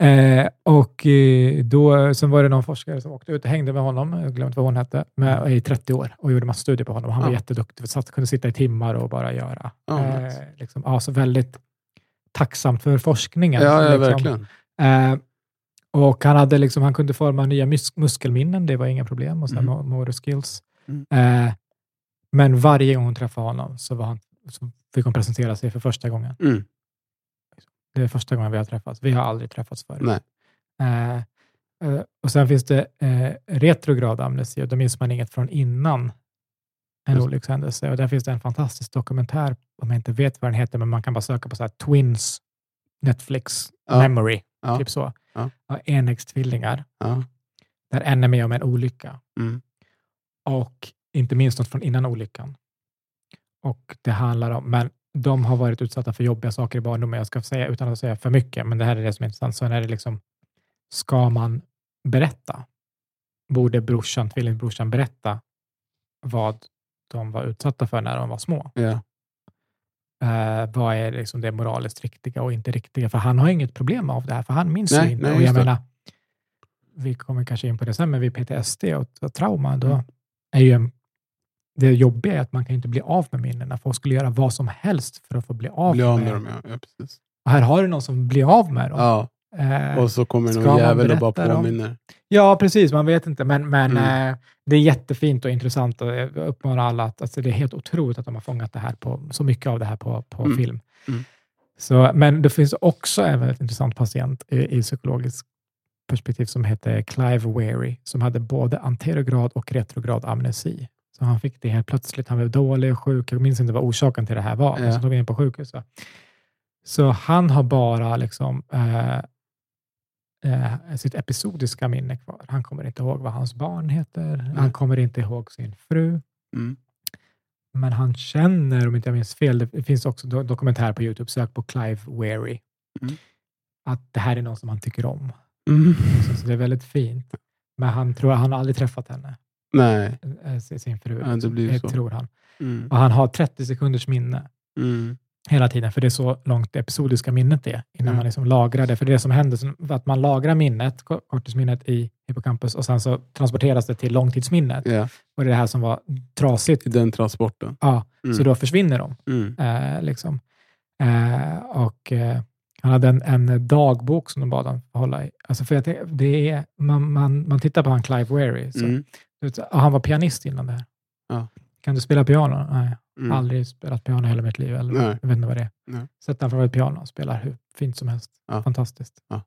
Mm. Eh, och eh, då, sen var det någon forskare som åkte ut och hängde med honom, jag glömde vad hon hette, med, i 30 år och gjorde massa studier på honom. Han var Ja. jätteduktig, satt, kunde sitta i timmar och bara göra. Ja, eh, nice. liksom, ja, så väldigt tacksamt för forskningen. Ja, ja, liksom. verkligen. Eh, och han, hade liksom, han kunde forma nya mus muskelminnen, det var inga problem, och sen Mm. mo- motor skills. Mm. Eh, men varje gång hon träffade honom så, var han, så fick hon presentera sig för första gången. Mm. Det är första gången vi har träffats. Vi har aldrig träffats förut. Nej. Eh, eh, och sen finns det eh, retrograd amnesi och då minns man inget från innan en Just. olyckshändelse. Och där finns det en fantastisk dokumentär, om jag inte vet vad den heter, men man kan bara söka på så här Twins Netflix Ja. Memory, Ja. typ så. Ja, enäggstvillingar, Ja. där en är med om en olycka. Mm. Och inte minst något från innan olyckan. Och det handlar om, men de har varit utsatta för jobbiga saker i barndomen. Jag ska säga utan att säga för mycket, men det här är det som är intressant. Så är det liksom, ska man berätta? Borde brorsan, tvillingbrorsan berätta vad de var utsatta för när de var små? Ja. Eh, vad är liksom det moraliskt riktiga och inte riktiga? För han har inget problem av det här, för han minns Nej, ju inte. nej, och jag menar, vi kommer kanske in på det sen, men vid PTSD och, och trauma, då Mm. är ju en, det jobbiga är att man kan inte bli av med minnena. Folk skulle göra vad som helst för att få bli av, Bli av med dem, ja. ja precis. Och här har du någon som blir av med dem. Ja. Eh, Och så kommer någon jävel och bara dem? påminner. Ja, precis. Man vet inte, men, men Mm. eh, det är jättefint och intressant och jag uppmanar alla att alltså, det är helt otroligt att de har fångat det här på, så mycket av det här på, på Mm. film. Mm. Så, men det finns också en väldigt intressant patient i, i psykologiskt perspektiv som heter Clive Weary, som hade både anterograd och retrograd amnesi. Så han fick det helt plötsligt. Han blev dålig och sjuk. Jag minns inte vad orsaken till det här var, men Ja. så tog vi in på sjukhus. va. Så han har bara liksom, eh, eh, sitt episodiska minne kvar. Han kommer inte ihåg vad hans barn heter. Han kommer inte ihåg sin fru. Mm. Men han känner, om inte jag minns fel, det finns också do- dokumentär på Youtube, sök på Clive Weary, Mm. att det här är någon som han tycker om. Mm. Så, så det är väldigt fint. Men han tror han har aldrig träffat henne, Nej. eh, sin fru. Ja, det blir det så. tror han. Mm. Och han har 30 sekunders minne Mm. hela tiden, för det är så långt det episodiska minnet är innan Mm. man liksom lagrar det. För det som händer är att man lagrar minnet, ko- korttidsminnet i hippocampus och sen så transporteras det till långtidsminnet. Ja, Och det är det här som var trasigt. i den transporten. Ja, Mm. Så då försvinner de. Mm. Eh, liksom. eh, och eh, Han hade en, en dagbok som de bad honom hålla i. Alltså för att det, det är, man, man, man tittar på han Clive Weary. Så, Mm. Och han var pianist innan det här. Ja. Kan du spela piano? Nej, Mm. aldrig spelat piano hela mitt liv. Eller, Nej. Jag vet inte vad det är. Nej. Sätter han framför ett piano och spelar hur fint som helst. Ja. Fantastiskt. Ja.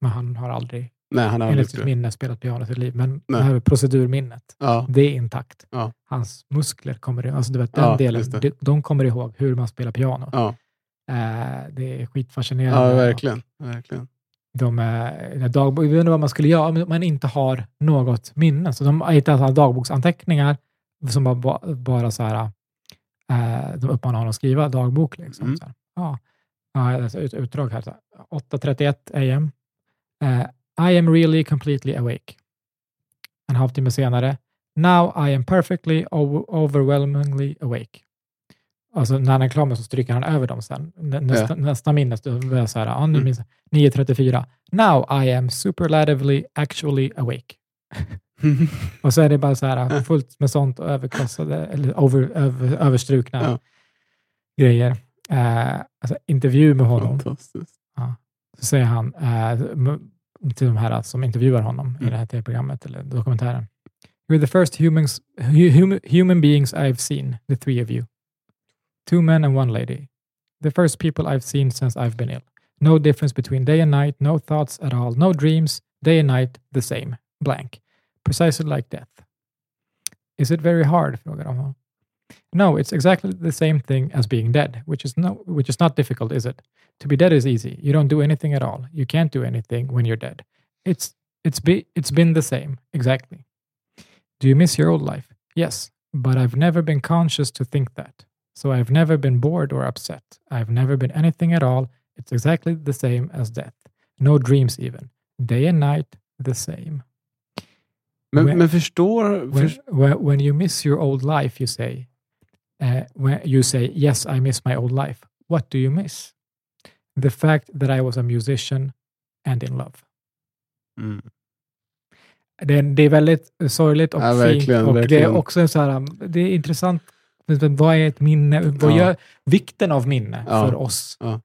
Men han har aldrig, Nej, han har enligt sitt det. minne, spelat piano i sitt liv. Men Nej. det här procedurminnet, Ja. det är intakt. Hans muskler kommer ihåg. Alltså du vet, den delen, de, de kommer ihåg hur man spelar piano. Eh, det är skitfascinerande. ja, verkligen. verkligen. De, eh, dagbok, jag vet inte vad man skulle göra om man inte har något minne. Så de har hittat dagboksanteckningar som bara, ba- bara så här, eh, de uppmanar honom att skriva dagbok. Liksom, Mm. Ja. Alltså ut, utdrag här. så här. 8.31 am. Eh, I am really completely awake. En halvtimme senare. Now I am perfectly overwhelmingly awake. Alltså när han är klar med så stryker han över dem sen. Nä, nästa, nästa minne då börjar jag så här, ja, nu Mm. minns jag. 9.34. Now I am superlatively actually awake. Och så är det bara så här fullt med sånt överkrossade, eller over, över, överstrukna Ja. grejer. Eh, alltså intervju med honom, Fantastiskt. så säger han eh, till de här som intervjuar honom i Mm. det här tv-programmet eller dokumentären. You're the first humans, hu- hum, human beings I've seen, the three of you. Two men and one lady. The first people I've seen since I've been ill. No difference between day and night, no thoughts at all, no dreams, day and night, the same, blank. Precisely like death. Is it very hard? No, it's exactly the same thing as being dead, which is no, which is not difficult, is it? To be dead is easy. You don't do anything at all. You can't do anything when you're dead. It's it's be it's been the same exactly. Do you miss your old life? Yes, but I've never been conscious to think that. So I've never been bored or upset. I've never been anything at all. It's exactly the same as death. No dreams even. Day and night the same. Men, When- men förstår... When, when, when you miss your old life, you say, uh, when you say, yes, I miss my old life. What do you miss? The fact that I was a musician and in love. mm. Det, det är väldigt sorgligt och Ja, fint. verkligen, och det är verkligen. också så här, det är intressant. Vad är ett minne? Vad Ja. gör vikten av minne Ja, för oss? ja.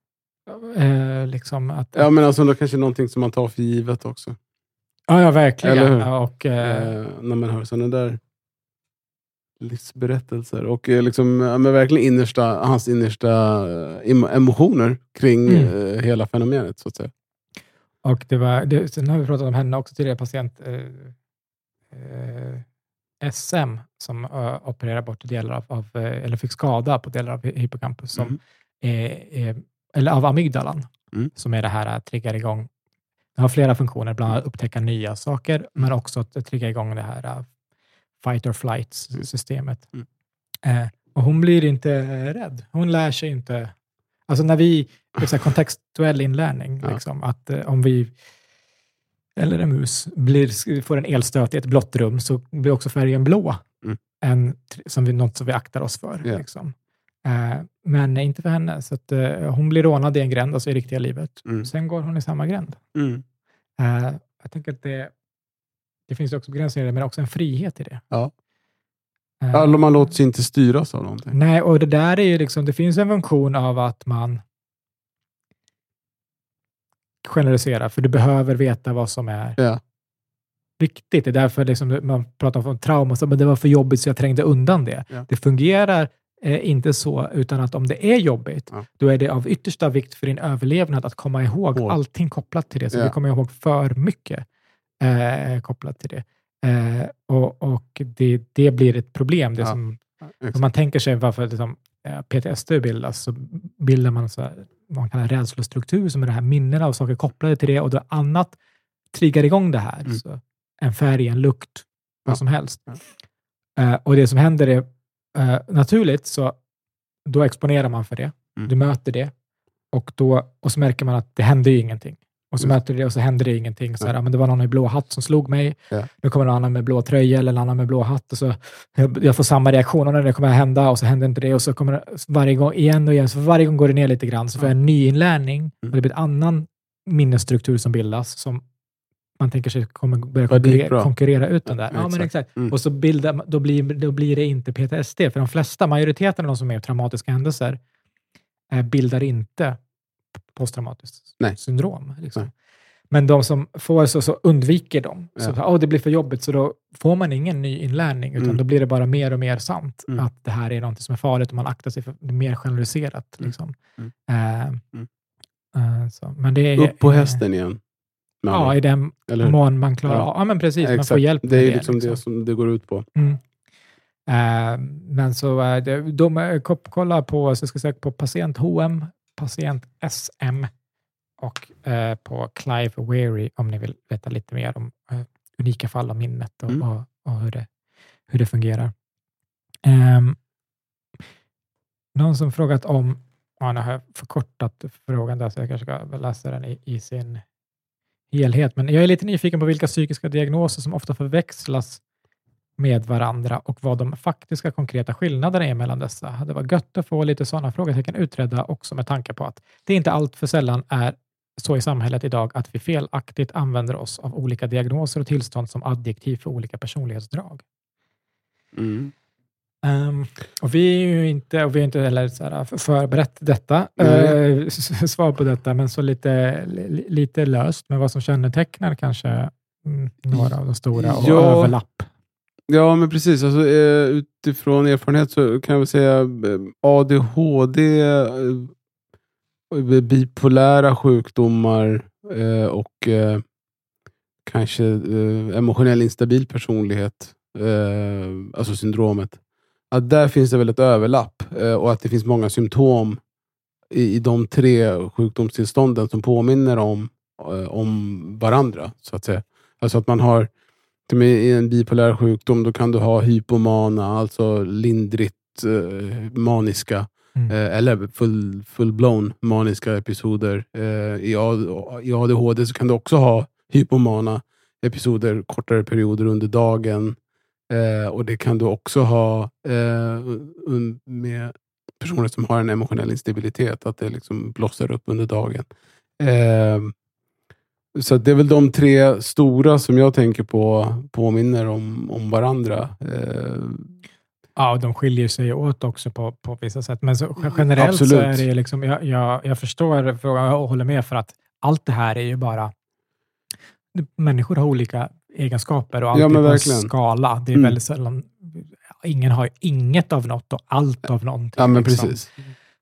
Eh, liksom att, Ja, men alltså då kanske någonting som man tar för givet också. ja, ja, verkligen. Eller hur? Ja, Och, eh, Eh, när man hör sådana där livsberättelser. Och eh, liksom, ja, men verkligen innersta, hans innersta eh, emo- emotioner kring Mm. hela fenomenet. så att säga. Och det var, det, sen har vi pratat om henne också tidigare, patient eh, SM som uh, opererar bort delar av, av eh, eller fick skada på delar av hippocampus, som Mm. är, är, eller av amygdalan, Mm. som är det här att trigga igång. Det har flera funktioner, bland annat upptäcka nya saker, men också att trigga igång det här uh, fight or flight Mm. Mm. Eh, och hon blir inte eh, rädd. Hon lär sig inte. Alltså när vi, så här kontextuell inlärning, Ja. liksom, att eh, om vi eller en mus blir, får en elstöt i ett blått rum så blir också färgen blå. Mm. En, som vi, något som vi aktar oss för. Ja. Liksom. Eh, men inte för henne. Så att, eh, hon blir rånad i en gränd, alltså i riktiga livet. Mm. Sen går hon i samma gränd. Mm. Eh, jag tänker att det, det finns också begränsningar, men också en frihet i det. Ja. Alltså, man låter sig inte styras av någonting. Nej, och det där är ju liksom, det finns en funktion av att man generaliserar, för du behöver veta vad som är Ja. viktigt. Det är därför liksom man pratar om trauma, så, men det var för jobbigt så jag trängde undan det. Ja. Det fungerar eh, inte så, utan att om det är jobbigt, Ja. då är det av yttersta vikt för din överlevnad att komma ihåg Ihåg. allting kopplat till det, så Ja. du kommer ihåg för mycket eh, kopplat till det. Eh, och och det, det blir ett problem. Det som, om man tänker sig varför liksom, eh, PTSD bildas, så bildar man så här, vad man kallar rädslostruktur, som är det här minnena av saker kopplade till det, och då annat triggar igång det här. Mm. Så en färg, en lukt, vad Ja. som helst. Ja. Eh, och det som händer är eh, naturligt, så då exponerar man för det. Mm. Du möter det och, då, och så märker man att det händer ju ingenting. Och så Just. möter du det och så händer det ingenting. Så här, Ja. ja. men det var någon i blå hatt som slog mig. Ja. Nu kommer någon annan med blå tröja eller en annan med blå hatt. Och så, jag, jag får samma reaktion när det kommer att hända och så händer inte det. Och så kommer det varje gång igen och igen. Så varje gång går det ner lite grann. Så får jag en ny inlärning. Och det blir en annan minnesstruktur som bildas. Som man tänker sig kommer börja konkurrera, konkurrera ut den där. Ja, Ja, men exakt. exakt. Mm. Och så bildar, då, blir, då blir det inte PTSD. För de flesta, majoriteten av de som är traumatiska händelser, eh, bildar inte posttraumatiskt Nej. syndrom. Liksom. Men de som får så, så undviker de. Så, Ja. oh, det blir för jobbigt, så då får man ingen ny inlärning, utan Mm. då blir det bara mer och mer sant Mm. att det här är något som är farligt och man aktar sig för det mer generaliserat. Mm. Liksom. Mm. eh, så. Men det är, Upp på hästen igen. Ja, i den Eller mån man klarar Ja. av. Ja, men precis. Man Exakt. får hjälp Det är med ju liksom det liksom. som det går ut på. Mm. Eh, men så det- de ko- kolla på, så jag ska söka på patient HM, patient SM och eh, på Clive Weary om ni vill veta lite mer om eh, unika fall av minnet och, Mm. och, och hur, det, hur det fungerar. Ehm, någon som frågat om, ja, nu har jag förkortat frågan där så jag kanske ska läsa den i, i sin helhet, men jag är lite nyfiken på vilka psykiska diagnoser som ofta förväxlas med varandra och vad de faktiska konkreta skillnaderna är mellan dessa. Det var gött att få lite sådana frågetecken utredda också med tanke på att det inte allt för sällan är så i samhället idag att vi felaktigt använder oss av olika diagnoser och tillstånd som adjektiv för olika personlighetsdrag. Mm. Ehm, och vi är ju inte, och vi är inte heller så här förberett detta, eh, s- svar på detta, men så lite, li, lite löst med vad som kännetecknar kanske mm, några av de stora och Ja. överlapp. Ja, men precis. Alltså, eh, utifrån erfarenhet så kan jag väl säga eh, ADHD, eh, bipolära sjukdomar och kanske emotionell instabil personlighet, alltså syndromet. Att där finns det väl ett överlapp och att det finns många symptom i, de tre sjukdomstillstånden som påminner om, om varandra. så att säga. Alltså att man har i en bipolär sjukdom, då kan du ha hypomana, alltså lindrigt eh, maniska, Mm. eh, eller full, full-blown maniska episoder. Eh, i, ADHD så kan du också ha hypomana episoder kortare perioder under dagen. Eh, och det kan du också ha med personer som har en emotionell instabilitet, att det liksom blossar upp under dagen. Så det är väl de tre stora som jag tänker på påminner om, om varandra. Eh, Ja, de skiljer sig åt också på, på vissa sätt. Men så, generellt så Absolut. är det liksom, jag, jag, jag förstår frågan och håller med för att allt det här är ju bara... Människor har olika egenskaper och allt Ja, är på en skala. Det är Mm. väldigt sällan... Ingen har inget av något och allt av någonting. ja, men liksom. precis.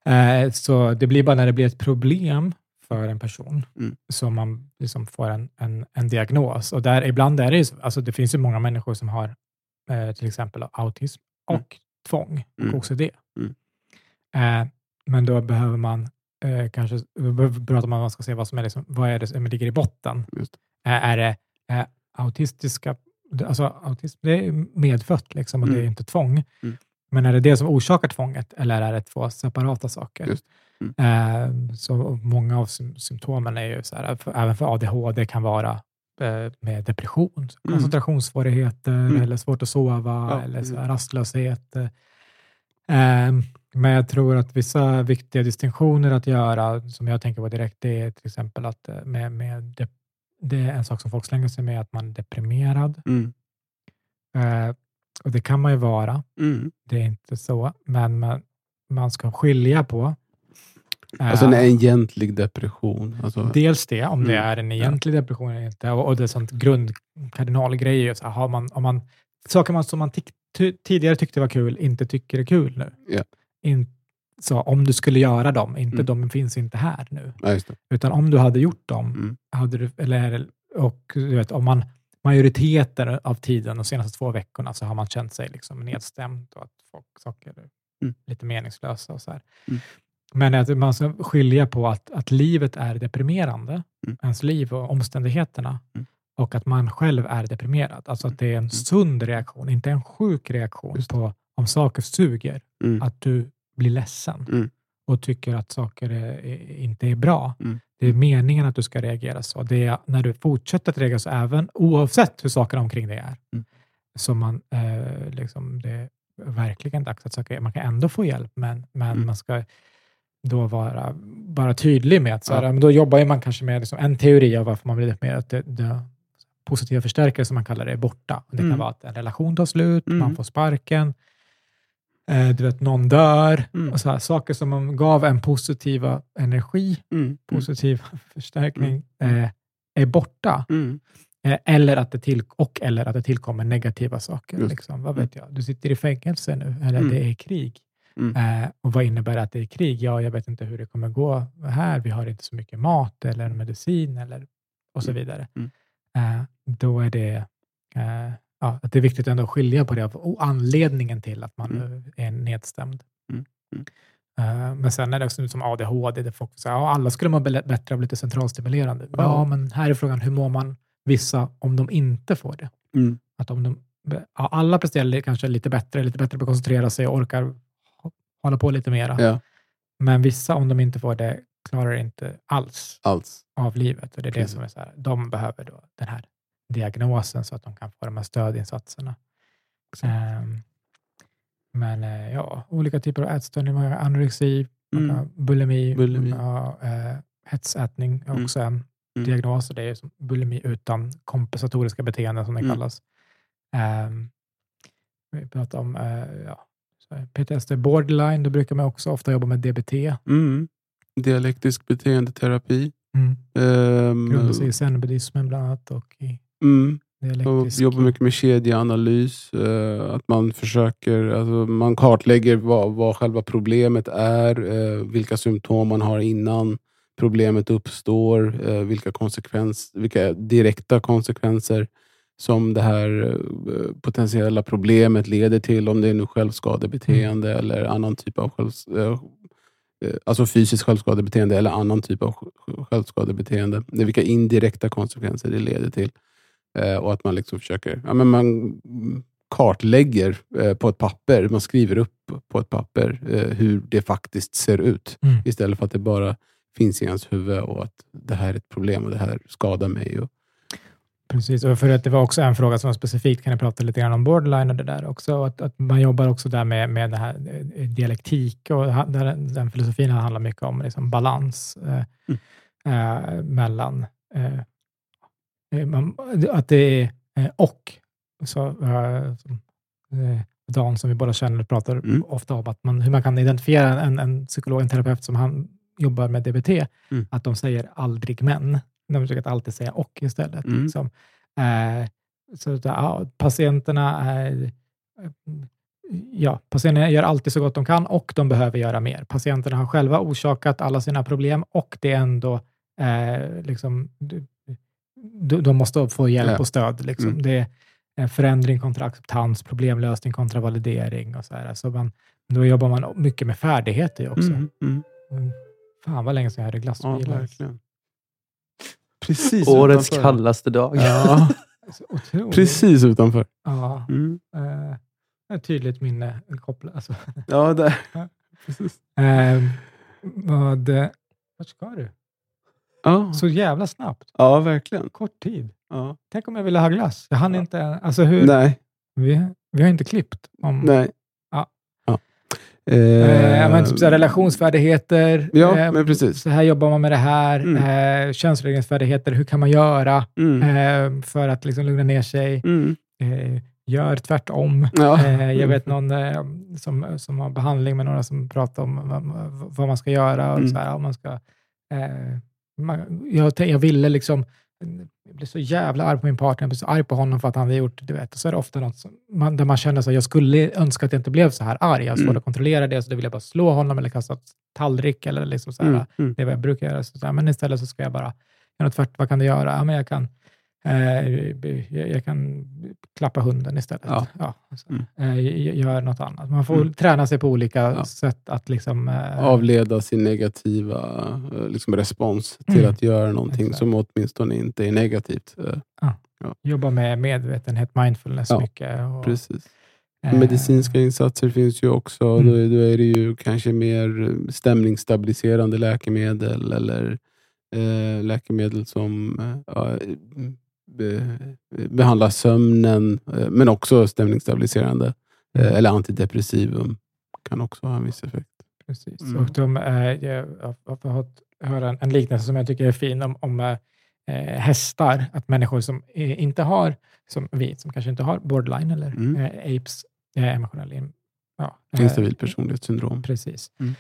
Eh, så det blir bara när det blir ett problem för en person Mm. som man liksom får en, en, en diagnos. Och där, ibland är det ju, så- alltså det finns ju många människor som har eh, till exempel autism och Mm. tvång och Mm. OCD. Mm. Eh, men då behöver man eh, kanske prata om att man ska se vad som är liksom, vad är det som ligger i botten. Eh, är det eh, autistiska, alltså autism det är medfött liksom, och det är Mm. inte tvång. Men är det det som orsakar tvånget eller är det två separata saker? Mm. Eh, så många av sym- symptomen är ju så här, för, även för ADHD kan vara eh, med depression, Mm. koncentrationssvårigheter Mm. eller svårt att sova Ja, eller så här, rastlöshet. eh. Men jag tror att vissa viktiga distinktioner att göra, som jag tänker på direkt, det är till exempel att med, med de, det är en sak som folk slänger sig med, att man är deprimerad. Mm. Och det kan man ju vara, Mm. det är inte så, men man, man ska skilja på eh, Alltså en egentlig depression. Alltså, Dels det, om det Mm. är en egentlig depression eller inte. Och, och det är sånt grundkardinalgrej. Så har man, om man, saker man som man tyck, ty, tidigare tyckte var kul, inte tycker är kul nu. Ja. In, så om du skulle göra dem, inte Mm. de finns inte här nu. ja, just det. Utan om du hade gjort dem, Mm. hade du, eller, och du vet, om man majoriteten av tiden, de senaste två veckorna, så har man känt sig liksom nedstämd och att folk, saker är Mm. lite meningslösa. Och så här. Mm. Men att man ska skilja på att, att livet är deprimerande, Mm. ens liv och omständigheterna, Mm. och att man själv är deprimerad. Alltså att det är en sund reaktion, inte en sjuk reaktion på om saker suger, Mm. att du blir ledsen Mm. och tycker att saker är, inte är bra. Mm. Det är meningen att du ska reagera så. Det är när du fortsätter att reagera så, även oavsett hur sakerna omkring dig är, Mm. så man, eh, liksom, det är verkligen dags att söka hjälp. Man kan ändå få hjälp, men, men Mm. man ska då vara, vara tydlig med att så här, Ja. men då jobbar man kanske med liksom, en teori av varför man blir att det, det positiva förstärkare som man kallar det är borta. Det kan Mm. vara att en relation tar slut, Mm. man får sparken, eh, du vet, någon dör. Mm. Och så här, saker som man gav en positiva energi, Mm. positiv förstärkning, eh, är borta. Mm. Eh, eller att det till, och eller att det tillkommer negativa saker. Liksom. Vad vet jag? Du sitter i fängelse nu, eller Mm. det är krig. Mm. Eh, och vad innebär det att det är krig? Ja, jag vet inte hur det kommer gå här. Vi har inte så mycket mat eller medicin eller och så Mm. vidare. Mm. Eh, då är det, eh, ja, att det är viktigt ändå att skilja på det och anledningen till att man Mm. är nedstämd. Mm. Mm. Eh, men sen är det också som ADHD, där folk säger ja, alla skulle må bä- bättre av lite centralstimulerande. Ja. Ja. men här är frågan, hur mår man vissa om de inte får det? Mm. Att om de, ja, alla presterar kanske lite bättre, lite bättre på att koncentrera sig och orkar hå- hålla på lite mera. Ja, Men vissa, om de inte får det, klarar inte alls alls. av livet. Och det är det Precis. som är så här, de behöver då den här diagnosen så att de kan få de här stödinsatserna. Ehm, men eh, ja, olika typer av ätstörningar, anorexi, Mm. bulimi, Bulimi. ha, eh, hetsätning är Mm. också en Mm. diagnos. och Det är som bulimi utan kompensatoriska beteenden som det Mm. kallas. Ehm, vi pratar om eh, ja, PTSD borderline, då brukar man också ofta jobba med DBT. Mm. Dialektisk beteendeterapi. Mm. Ehm, Grundar sig i zen-buddhismen bland annat och i mm. Dialektisk... jobbar mycket med kedjeanalys. eh, att man försöker, alltså man kartlägger vad, vad själva problemet är, eh, vilka symptom man har innan problemet uppstår, eh, vilka, konsekvens, vilka direkta konsekvenser som det här potentiella problemet leder till, om det är nu självskadebeteende eller annan typ av självs, alltså fysiskt självskadebeteende eller annan typ av sj- självskadebeteende. Det är vilka indirekta konsekvenser det leder till. Eh, och att man liksom försöker, ja, men man mm, kartlägger eh, på ett papper, man skriver upp på ett papper eh, hur det faktiskt ser ut. Mm. Istället för att det bara finns i ens huvud och att det här är ett problem och det här skadar mig. Och, Precis, och för att det var också en fråga som var specifikt, kan jag prata lite grann om borderline och det där också, att, att man jobbar också där med, med det här eh, dialektik och där, den filosofin handlar mycket om liksom balans eh, eh, mellan eh, att det är eh, och. Så, eh, som, eh, Dan som vi båda känner pratar Mm. ofta om att man, hur man kan identifiera en, en psykolog, en terapeut som han jobbar med DBT, Mm. att de säger aldrig men. De försöker alltid säga och istället. Mm. Liksom. Eh, så att, ja, patienterna är, ja, patienterna gör alltid så gott de kan och de behöver göra mer. Patienterna har själva orsakat alla sina problem och det är ändå eh, liksom, de, de måste få hjälp Ja. och stöd. Liksom. Mm. Det är förändring kontra acceptans, problemlösning kontra validering och så här. Så man, då jobbar man mycket med färdigheter ju också. Mm, mm. Mm. Fan vad länge sedan jag hade Ja, glassbilar. verkligen. Precis Årets utanför. kallaste dag. Ja, Så otroligt. precis utanför. Ja, Mm. eh, ett tydligt minne kopplat. Alltså. Ja, där. Ja. Precis. Eh, vad, vart ska du? Ja. Så jävla snabbt. ja, verkligen. Kort tid. Ja. Tänk om jag ville ha glass. Jag hann Ja. inte. Alltså hur, Nej, vi, vi har inte klippt. Om, nej. Ja. ja. Eh, men typ så här, relationsfärdigheter. Ja, eh, men precis. Så här jobbar man med det här. Mm. Eh, könsregleringsfärdigheter. Hur kan man göra Mm. eh, för att liksom lugna ner sig? Mm. Eh, gör tvärtom. Ja. Eh, jag vet någon eh, som, som har behandling med några som pratar om vad, vad man ska göra. Och Mm. så här, om man ska, eh, man, jag, jag ville liksom, jag blev så jävla arg på min partner, jag blev så arg på honom för att han hade gjort, du vet. Och så är det ofta något som, man, där man känner att jag skulle önska att jag inte blev så här arg. Jag har svårt Mm. att kontrollera det, så då vill jag bara slå honom eller kasta tallrik eller liksom så här, Mm. Mm. det är vad jag brukar göra. Så, så här, men istället så ska jag bara göra något tvärt. Vad kan du göra? Ja, men jag kan jag, jag kan klappa hunden istället. Ja. så, Mm. eh, gör något annat. Man får Mm. träna sig på olika Ja. sätt att liksom... eh, Avleda sin negativa eh, liksom, respons till Mm. att göra någonting Exakt. som åtminstone inte är negativt. Eh, Jobba med medvetenhet, mindfulness Ja, mycket. Och, Precis. eh, Medicinska insatser finns ju också. Mm. Då, är- då är det ju kanske mer stämningsstabiliserande läkemedel eller eh, läkemedel som eh, ja, behandlar sömnen, eh, men också stämningsstabiliserande. Eh, Mm. eller antidepressivum kan också ha en viss effekt. Precis. Mm. Och de, eh, jag har- fått höra en, en liknelse som jag tycker är fin om, om eh, eh, hästar. Att människor som eh, inte har, som vi, som kanske inte har borderline eller Mm. eh, apes, eh, emotionell ja, eh, Instabilt personlighetssyndrom. Precis. Mm.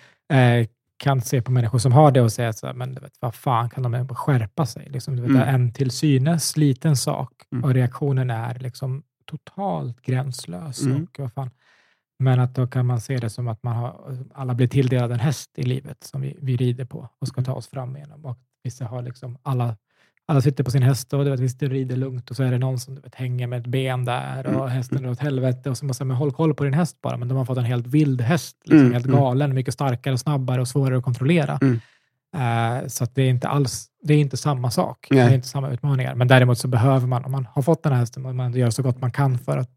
Kan se på människor som har det och säga så här, men du vet, vad fan kan de bara skärpa sig? Liksom, du vet, Mm. En till synes liten sak Mm. och reaktionen är liksom totalt gränslös. Mm. Och vad fan. Men att då kan man se det som att man har, alla blir tilldelade en häst i livet som vi, vi rider på och ska ta oss fram genom. Och vissa har liksom alla alla sitter på sin häst och du vet, visst, rider lugnt och så är det någon som du vet, hänger med ett ben där och Mm. hästen är åt helvete och så måste man hålla koll på din häst bara. Men de har fått en helt vild häst, liksom, Mm, helt mm. galen, mycket starkare, snabbare och svårare att kontrollera. Mm. Eh, så att det är inte alls, det är inte samma sak. Nej. Det är inte samma utmaningar. Men däremot så behöver man, om man har fått den här hästen, och man gör så gott man kan för att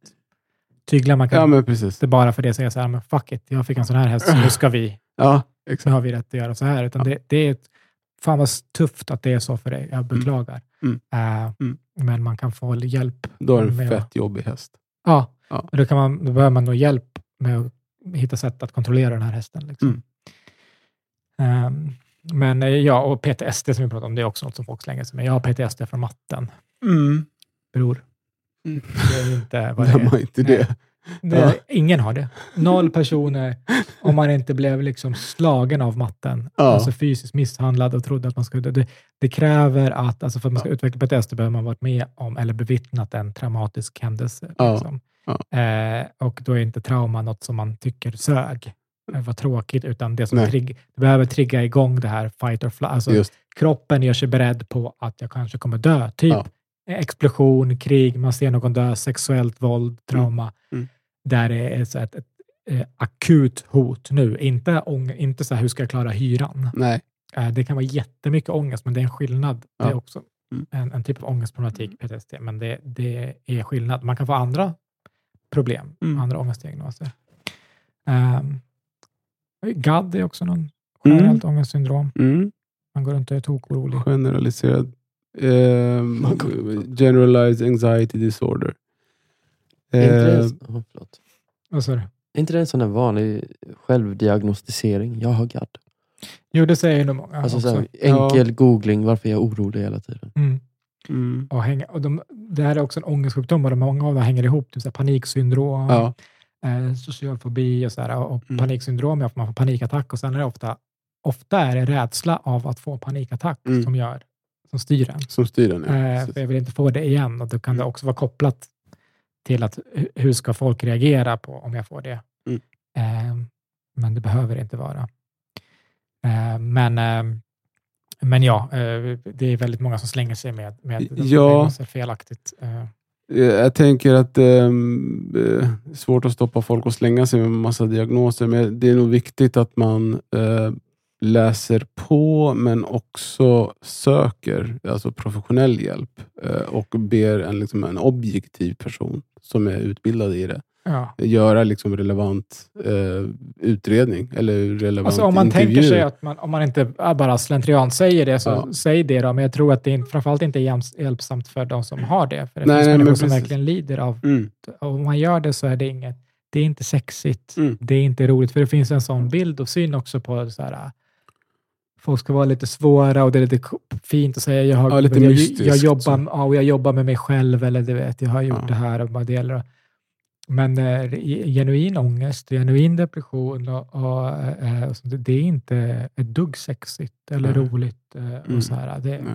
tygla man kan. Ja, men precis. Inte bara för det säga så här, men fuck it, jag fick en sån här häst, så nu ska vi, Ja, nu exakt. har vi rätt att göra så här. Utan det, det är ett, fan vad tufft att det är så för dig. Jag beklagar. Mm. Eh, Mm. Men man kan få hjälp. Då är det en fett jobbig häst. Ja, Ja. Då, kan man, då behöver man nog hjälp med att hitta sätt att kontrollera den här hästen. Liksom. Mm. Ehm, men eh, ja, och PTSD som vi pratade om, det är också något som folk slänger sig med. Jag har PTSD från matten, Mm. bror. Mm. Det är inte vad det är. har inte Nej. det? Det. Ingen har det. Noll personer, om man inte blev liksom slagen av matten, Ja. alltså fysiskt misshandlad och trodde att man skulle... Det, det kräver att, alltså för att man ska utveckla PTSD behöver man varit med om eller bevittnat en traumatisk händelse. Liksom. Ja. Eh, och då är inte trauma något som man tycker sög, eh, var tråkigt, utan det som trigg, det behöver trigga igång det här fight or flight. Alltså, Just, kroppen gör sig beredd på att jag kanske kommer dö. Typ Ja. explosion, krig, man ser någon dö, sexuellt våld, trauma. Mm. Där det är så ett, ett, eh, akut hot nu. Inte, ång, inte så här, hur ska jag klara hyran? nej. Eh, det kan vara jättemycket ångest, men det är en skillnad. Det är Ja. också Mm. en, en typ av ångestproblematik, PTSD, men det, det är skillnad. Man kan få andra problem, Mm. andra ångestdiagnoser. Um, GAD är också någon Mm. generellt ångestsyndrom. Mm. Man går runt och är tokorolig. Generaliserad ehm, generalized anxiety disorder. Är inte det, Eh, en- oh. Vad sa du? Är inte det en sån där vanlig självdiagnostisering? Jag har GAD. Jo, det säger nog många Alltså, också. så här, enkel googling, varför är jag orolig hela tiden? Mm. mm. Och hänga, och de, det här är också en ångestsjukdom och de, många av dem hänger ihop. Typ så här paniksyndrom, Ja. eh, social fobi och, så här, och Mm. paniksyndrom är att man får panikattack och sen är det ofta, ofta är det rädsla av att få panikattack Mm. som, gör, som styr en. Som styr den. Ja. Eh, jag vill inte få det igen och då kan det Mm. också vara kopplat till att hu- hur ska folk reagera på om jag får det. Mm. Eh, men det behöver inte vara. Eh, men, eh, men ja, eh, det är väldigt många som slänger sig med, med Ja. felaktigt. Eh, Eh, Jag tänker att det är svårt att stoppa folk och slänga sig med massa diagnoser, men det är nog viktigt att man läser på, men också söker alltså professionell hjälp eh, och ber en, liksom, en objektiv person som är utbildad i det ja. göra liksom relevant eh, utredning eller relevant Alltså om man intervju. tänker sig att man, om man inte bara slentrian säger det, så Ja. säg det då. Men jag tror att det är, framförallt inte är hjälps- hjälpsamt för de som har det. För det Nej, finns nej, människor som verkligen lider av Mm, om man gör det så är det inget, det är inte sexigt, Mm. det är inte roligt, för det finns en sån bild och syn också på så här, folk ska vara lite svåra och det är lite fint att säga jag, har, Ja, lite jag, mystiskt, jag, jobbar, så. ja, och jag jobbar med mig själv eller du vet, jag har gjort Ja. det här och vad det gäller. Men eh, genuin ångest, genuin depression och, och, eh, och sånt, det är inte ett dugg sexigt eller Nej. roligt. Eh, Mm. och så här, det Nej.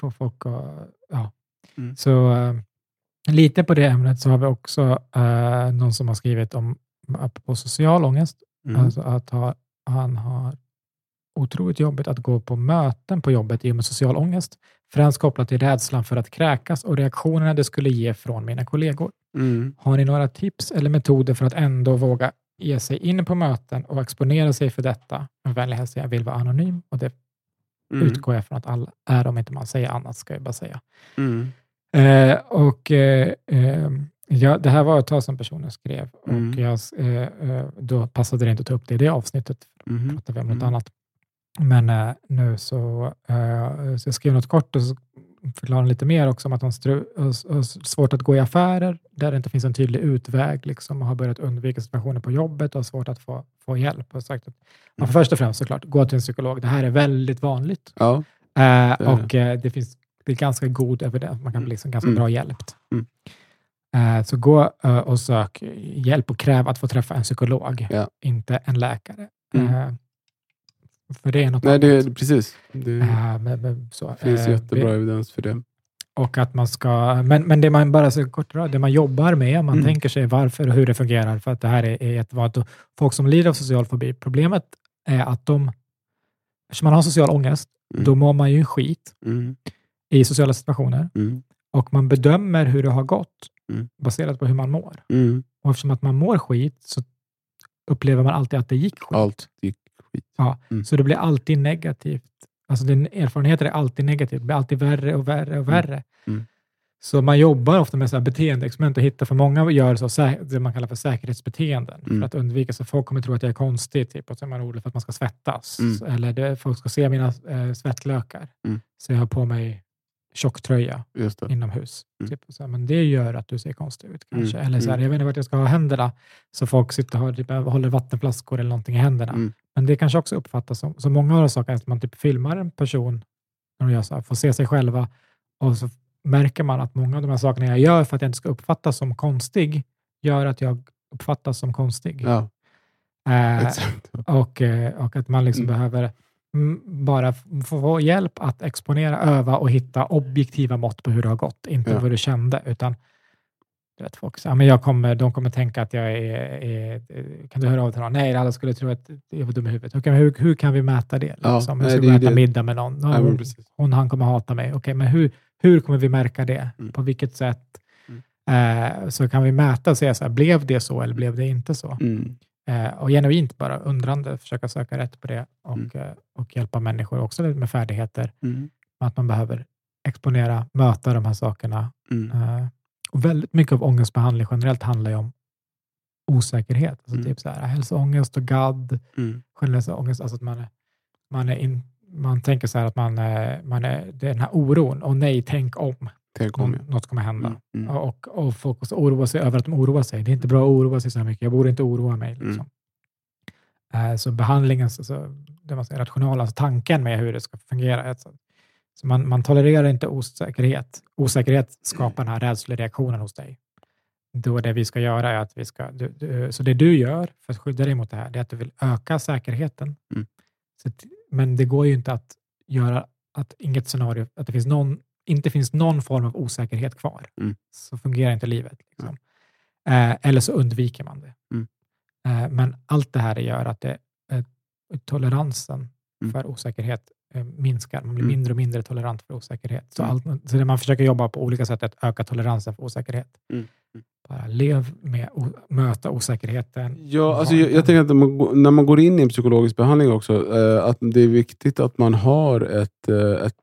får folk att, ja. Mm. Så eh, lite på det ämnet så har vi också eh, någon som har skrivit om på social ångest, mm, alltså att ha, han har otroligt jobbigt att gå på möten på jobbet i och med social ångest, främst kopplat till rädslan för att kräkas och reaktionerna det skulle ge från mina kollegor. mm, Har ni några tips eller metoder för att ändå våga ge sig in på möten och exponera sig för detta? En vänlig hälsning, jag vill vara anonym och det mm, utgår jag från att alla är om inte man säger annat, ska jag bara säga. mm, Eh, och eh, eh, ja, Det här var ett tag sedan personen skrev och Mm. jag, eh, eh, då passade det inte att ta upp det i det avsnittet. mhm, Pratade vi om något Mm. annat. Men eh, nu så, eh, så jag skrev något kort och hon lite mer också om att stru- har- har svårt att gå i affärer där det inte finns en tydlig utväg liksom, och har börjat undvika situationer på jobbet och har svårt att få, få hjälp. Och sagt att man får först och främst såklart gå till en psykolog. Det här är väldigt vanligt Ja. eh, det. och eh, det finns det är ganska god evidens. Man kan bli liksom ganska Mm. bra hjälpt. Mm. Eh, så gå och sök hjälp och kräv att få träffa en psykolog, Ja. inte en läkare. Mm. För det är något Nej, annat. det, precis. Det Eh, men- men så, finns eh, jättebra det- evidens för det. Och att man ska, men, men det man bara så kort det man jobbar med, man Mm. tänker sig varför och hur det fungerar, för att det här är, är jättevanligt. Och Folk som lider av social fobi, problemet är att de, eftersom man har social ångest, Mm. då mår man ju skit Mm. i sociala situationer Mm. och man bedömer hur det har gått Mm. baserat på hur man mår. Mm. Och eftersom att man mår skit så upplever man alltid att det gick skit. Allt gick skit. Mm. Så det blir alltid negativt. Alltså din erfarenheter är alltid negativt. Det blir alltid värre och värre och värre. Mm. Så man jobbar ofta med så här beteendeexperiment och hittar, för många gör så, det man kallar för säkerhetsbeteenden Mm. för att undvika så folk kommer tro att jag är konstig typ, och så är man orolig för att man ska svettas. Mm. Eller det, folk ska se mina eh, svettlökar. Mm. Så jag har på mig tjocktröja inomhus. Mm. Typ, så här, men det gör att du ser konstig ut kanske. Mm. Eller så här, Mm. jag vet inte vart jag ska ha händerna. Så folk sitter och har, typ, håller vattenflaskor eller någonting i händerna. Mm. Men det kanske också uppfattas som, så många av de sakerna, att man typ filmar en person när de gör så här, får se sig själva och så märker man att många av de här sakerna jag gör för att jag inte ska uppfattas som konstig, gör att jag uppfattas som konstig. Ja, Eh, och, eh, och att man liksom Mm. behöver bara få hjälp att exponera, öva och hitta objektiva mått på hur det har gått. Inte Ja. vad du kände, utan du vet, folk ja, men jag kommer, de kommer tänka att jag är, är... Kan du höra av dig till någon? Nej, alla skulle tro att jag var dum i huvudet. Okej, men hur, hur kan vi mäta det? Ja, Liksom? nej, jag ska äta det. middag med någon. Ja, Ja, men hon, hon, han kommer hata mig. Okej, men hur, hur kommer vi märka det? Mm. På vilket sätt? Mm. Eh, så kan vi mäta och säga, så här, blev det så eller blev det inte så? Mm. Eh, och genuint bara undrande, försöka söka rätt på det och, Mm. eh, och hjälpa människor också med färdigheter. Mm. Att man behöver exponera, möta de här sakerna. Mm. Eh, och väldigt mycket av ångestbehandling generellt handlar ju om osäkerhet. Alltså Mm. typ så här, hälsoångest och GAD, Mm. generell ångest, alltså att man, man, är in, man tänker så här att man, är- man är den här oron, och nej, tänk om Tänk om. någon, något kommer hända. Mm. Mm. Och, och folk oroar sig över att de oroar sig. Det är inte bra att oroa sig så här mycket. Jag borde inte oroa mig. Mm. Liksom. Eh, Så behandlingen, så, så, det man säger, rationala, alltså tanken med hur det ska fungera. Alltså, så man, man tolererar inte osäkerhet. Osäkerhet skapar den här rädslereaktionen hos dig. Då det vi ska göra är att vi ska... Du, du, så det du gör för att skydda dig mot det här, det är att du vill öka säkerheten. Mm. Att- men det går ju inte att göra att inget scenario, att det finns någon, inte finns någon form av osäkerhet kvar. Mm. Så fungerar inte livet. Liksom. Eh, eller så undviker man det. Mm. Eh, men allt det här gör att det, eh, toleransen Mm. för osäkerhet eh, minskar. Man blir Mm. mindre och mindre tolerant för osäkerhet. Så, Mm. allt, så det man försöker jobba på olika sätt är att öka toleransen för osäkerhet. Mm. Bara lev med o, möta osäkerheten. Ja, alltså jag, jag tänker att när man, går- när man går in i en psykologisk behandling också, eh, att det är viktigt att man har ett, eh, ett,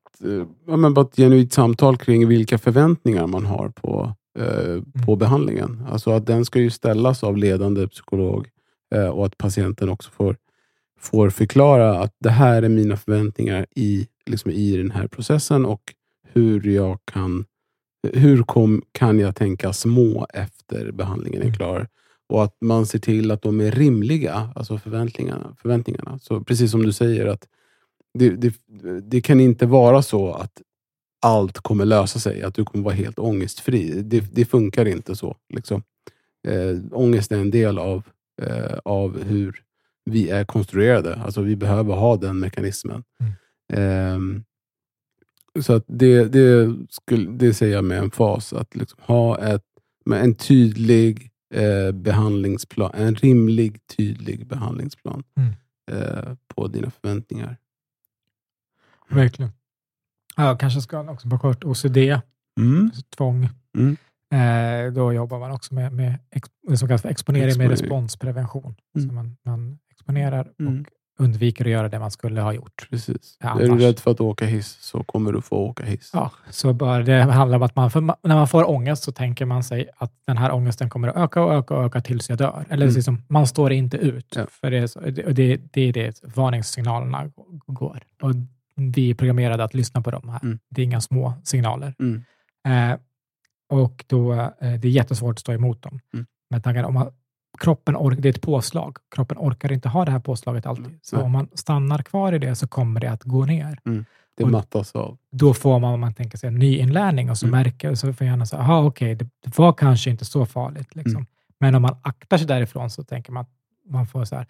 ja, men bara ett genuint samtal kring vilka förväntningar man har på, eh, på behandlingen. Alltså att den ska ju ställas av ledande psykolog eh, och att patienten också får, får förklara att det här är mina förväntningar i, liksom i den här processen och hur jag kan hur kom, kan jag tänka små efter behandlingen är Mm. klar? Och att man ser till att de är rimliga, alltså förväntningarna. förväntningarna. Så precis som du säger, att det, det, det kan inte vara så att allt kommer lösa sig, att du kommer vara helt ångestfri. Det, det funkar inte så. Liksom. Eh, ångest är en del av, eh, av hur vi är konstruerade. Alltså Vi behöver ha den mekanismen. Ehm, så att det, det, skulle, det säger jag med en fas. Att liksom ha ett, med en tydlig eh, behandlingsplan. En rimlig, tydlig behandlingsplan Mm. eh, på dina förväntningar. Verkligen. Ja, jag kanske ska också på kort OCD, Mm. tvång. Mm. Eh, då jobbar man också med, med det som kallas för exponering med Exponering. responsprevention. Mm. Så man, man exponerar Mm. och undviker att göra det man skulle ha gjort. Precis. Ja, är du rädd för att åka hiss så kommer du få åka hiss. Ja, så bara det handlar om att man, när man får ångest så tänker man sig att den här ångesten kommer att öka och öka och öka tills jag dör. Eller Mm. liksom, man står inte ut. Ja. För det, är så, det, det, det är det varningssignalerna går. Och vi är programmerade att lyssna på dem här. Mm. Det är inga små signaler. Mm. Eh, och då, eh, det är jättesvårt att stå emot dem. Mm. Med tanken om man, kroppen ork, det är ett påslag. Kroppen orkar inte ha det här påslaget alltid. Mm. Så om man stannar kvar i det så kommer det att gå ner. Det Och- mattas av. Då får man, om man tänker sig, en nyinlärning och så Mm. märker så får hjärnan säga, aha okej, det, det var kanske inte så farligt. Liksom. Mm. Men om man aktar sig därifrån så tänker man att man får så här,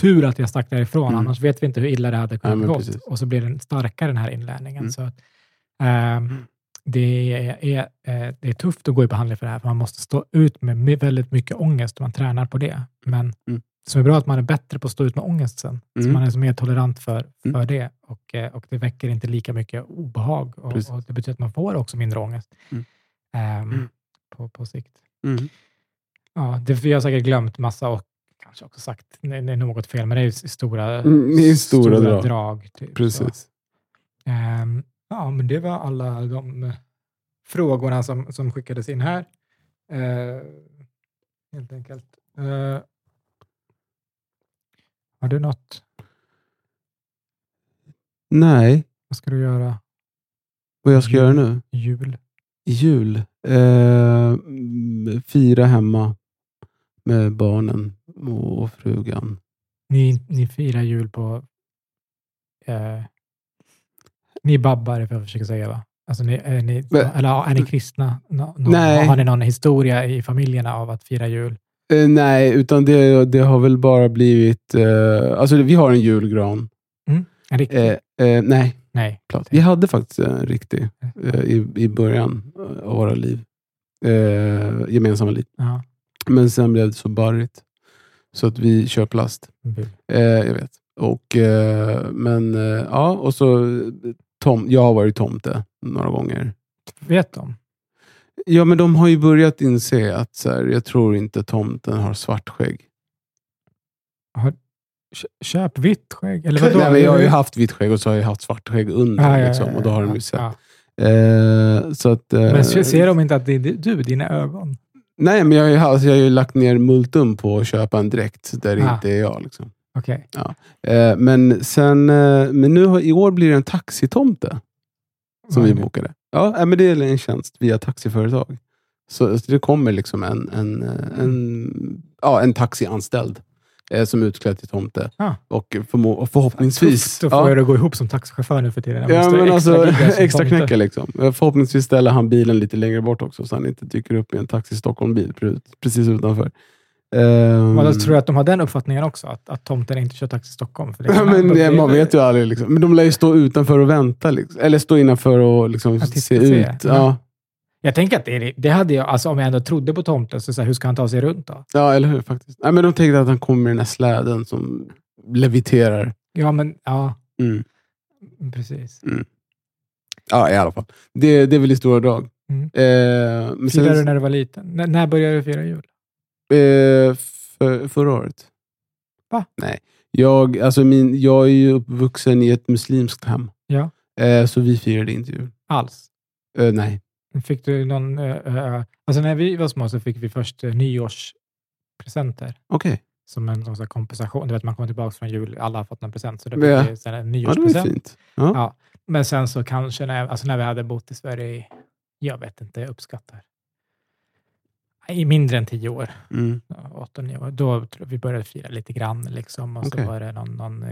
tur att jag stack därifrån, Mm. annars vet vi inte hur illa det hade kunnat gå. precis. Och så blir den starkare den här inlärningen. Mm. Så ehm, det, är, är, eh, det är tufft att gå i behandling för det här, för man måste stå ut med väldigt mycket ångest om man tränar på det. Men Mm. så är bra att man är bättre på att stå ut med ångest sen. Så Mm. man är så mer tolerant för, för Mm. det och, eh, och det väcker inte lika mycket obehag och, och det betyder att man får också mindre ångest Mm. på, på sikt. Ja, det, vi har säkert glömt massa och kanske också sagt det det är något fel, men det är stora, Mm, är stora drag. drag. typ. Precis. Ehm, ja, men det var alla de frågorna som, som skickades in här. Eh, helt enkelt. Eh, har du något? Nej, Vad ska du göra vad jag ska göra nu? jul? Jul? Eh, fira hemma med barnen och frugan. Ni, ni firar jul på... Eh, ni babbar, är vad jag försöker säga, va? Alltså, ni, är, ni, eller är ni kristna? Nå, Nej. Har ni någon historia i familjerna av att fira jul? Eh, nej, utan det, det har väl bara blivit... Eh, alltså vi har en julgran. En riktig? Eh, eh, nej, Nej. klart. vi hade faktiskt en riktig eh, i, i början av våra liv. Eh, gemensamma liv. Ja, Men sen blev det så barrigt. Så att vi kör plast. bu. Eh, jag vet. Och, eh, men eh, ja, och så eh, tom, jag har varit tomte några gånger. Vet de? Ja, men de har ju börjat inse att så här, jag tror inte tomten har svart skägg. Kö- Köp vitt skägg? Eller vadå? Nej, jag har ju haft vitt skägg och så har jag haft svart skägg under. Ja, ja, liksom, ja, och då har ja, de ju sett. ja. Eh, att, eh, Men se- ser de inte att det är du, dina ögon? Nej, men jag har, ju, alltså, jag har ju lagt ner multum på att köpa en dräkt där det Ah. inte är jag. Liksom. Okej. Eh, men sen, eh, men nu har, i år blir det en taxitomte. som Vad vi bokade. Ja, men det är en tjänst via taxiföretag. Så, så det kommer liksom en, en, eh, en, ja, en taxianställd eh, som utklädd till tomte. Ah. Och, förmo- och förhoppningsvis... Tufft att få ja, er att gå ihop som taxichaufför nu för tiden. Jag ja, men extra alltså, extra knäcka liksom. Eh, Förhoppningsvis ställer han bilen lite längre bort också, så han inte dyker upp i en Taxi Stockholm-bil pre- precis utanför. Och då tror jag att de har den uppfattningen också, att, att tomten inte kör taxi Stockholm. För det men, det- det, man vet ju aldrig. Liksom. Men de lär ju stå utanför och vänta. Liksom. Eller stå innanför och liksom, se, ut. ja. Ja. Jag tänker att är, det hade jag, alltså om jag ändå trodde på tomten, så, så här, hur ska han ta sig runt då? Ja, eller hur? faktiskt. Nej, men de tänkte att han kommer med den här släden som leviterar. Ja, men ja, Mm. precis. Ja, i alla fall. Det, det är väl i stora drag. Mm. Eh, Firade du när du var liten? N- när började du fira jul? eh, för, förra året. Va? Nej. Jag, alltså min, jag är ju uppvuxen i ett muslimskt hem. Ja. Eh, så vi firade inte jul. Alls? Eh, nej. Fick du någon... eh, alltså när vi var små så fick vi först uh, nyårspresenter. Okej. Som en sån här kompensation. Du vet, man kommer tillbaka från jul, alla har fått en present. Så det Ja. vi sen en Ja, det var nyårspresent. fint. Ja. Ja. Men sen så kanske när, alltså när vi hade bott i Sverige i, jag vet inte, jag uppskattar, i mindre än tio år, Mm. ja, åtta, nio år, då vi började fira lite grann. Liksom, och Okej. så var det någon, någon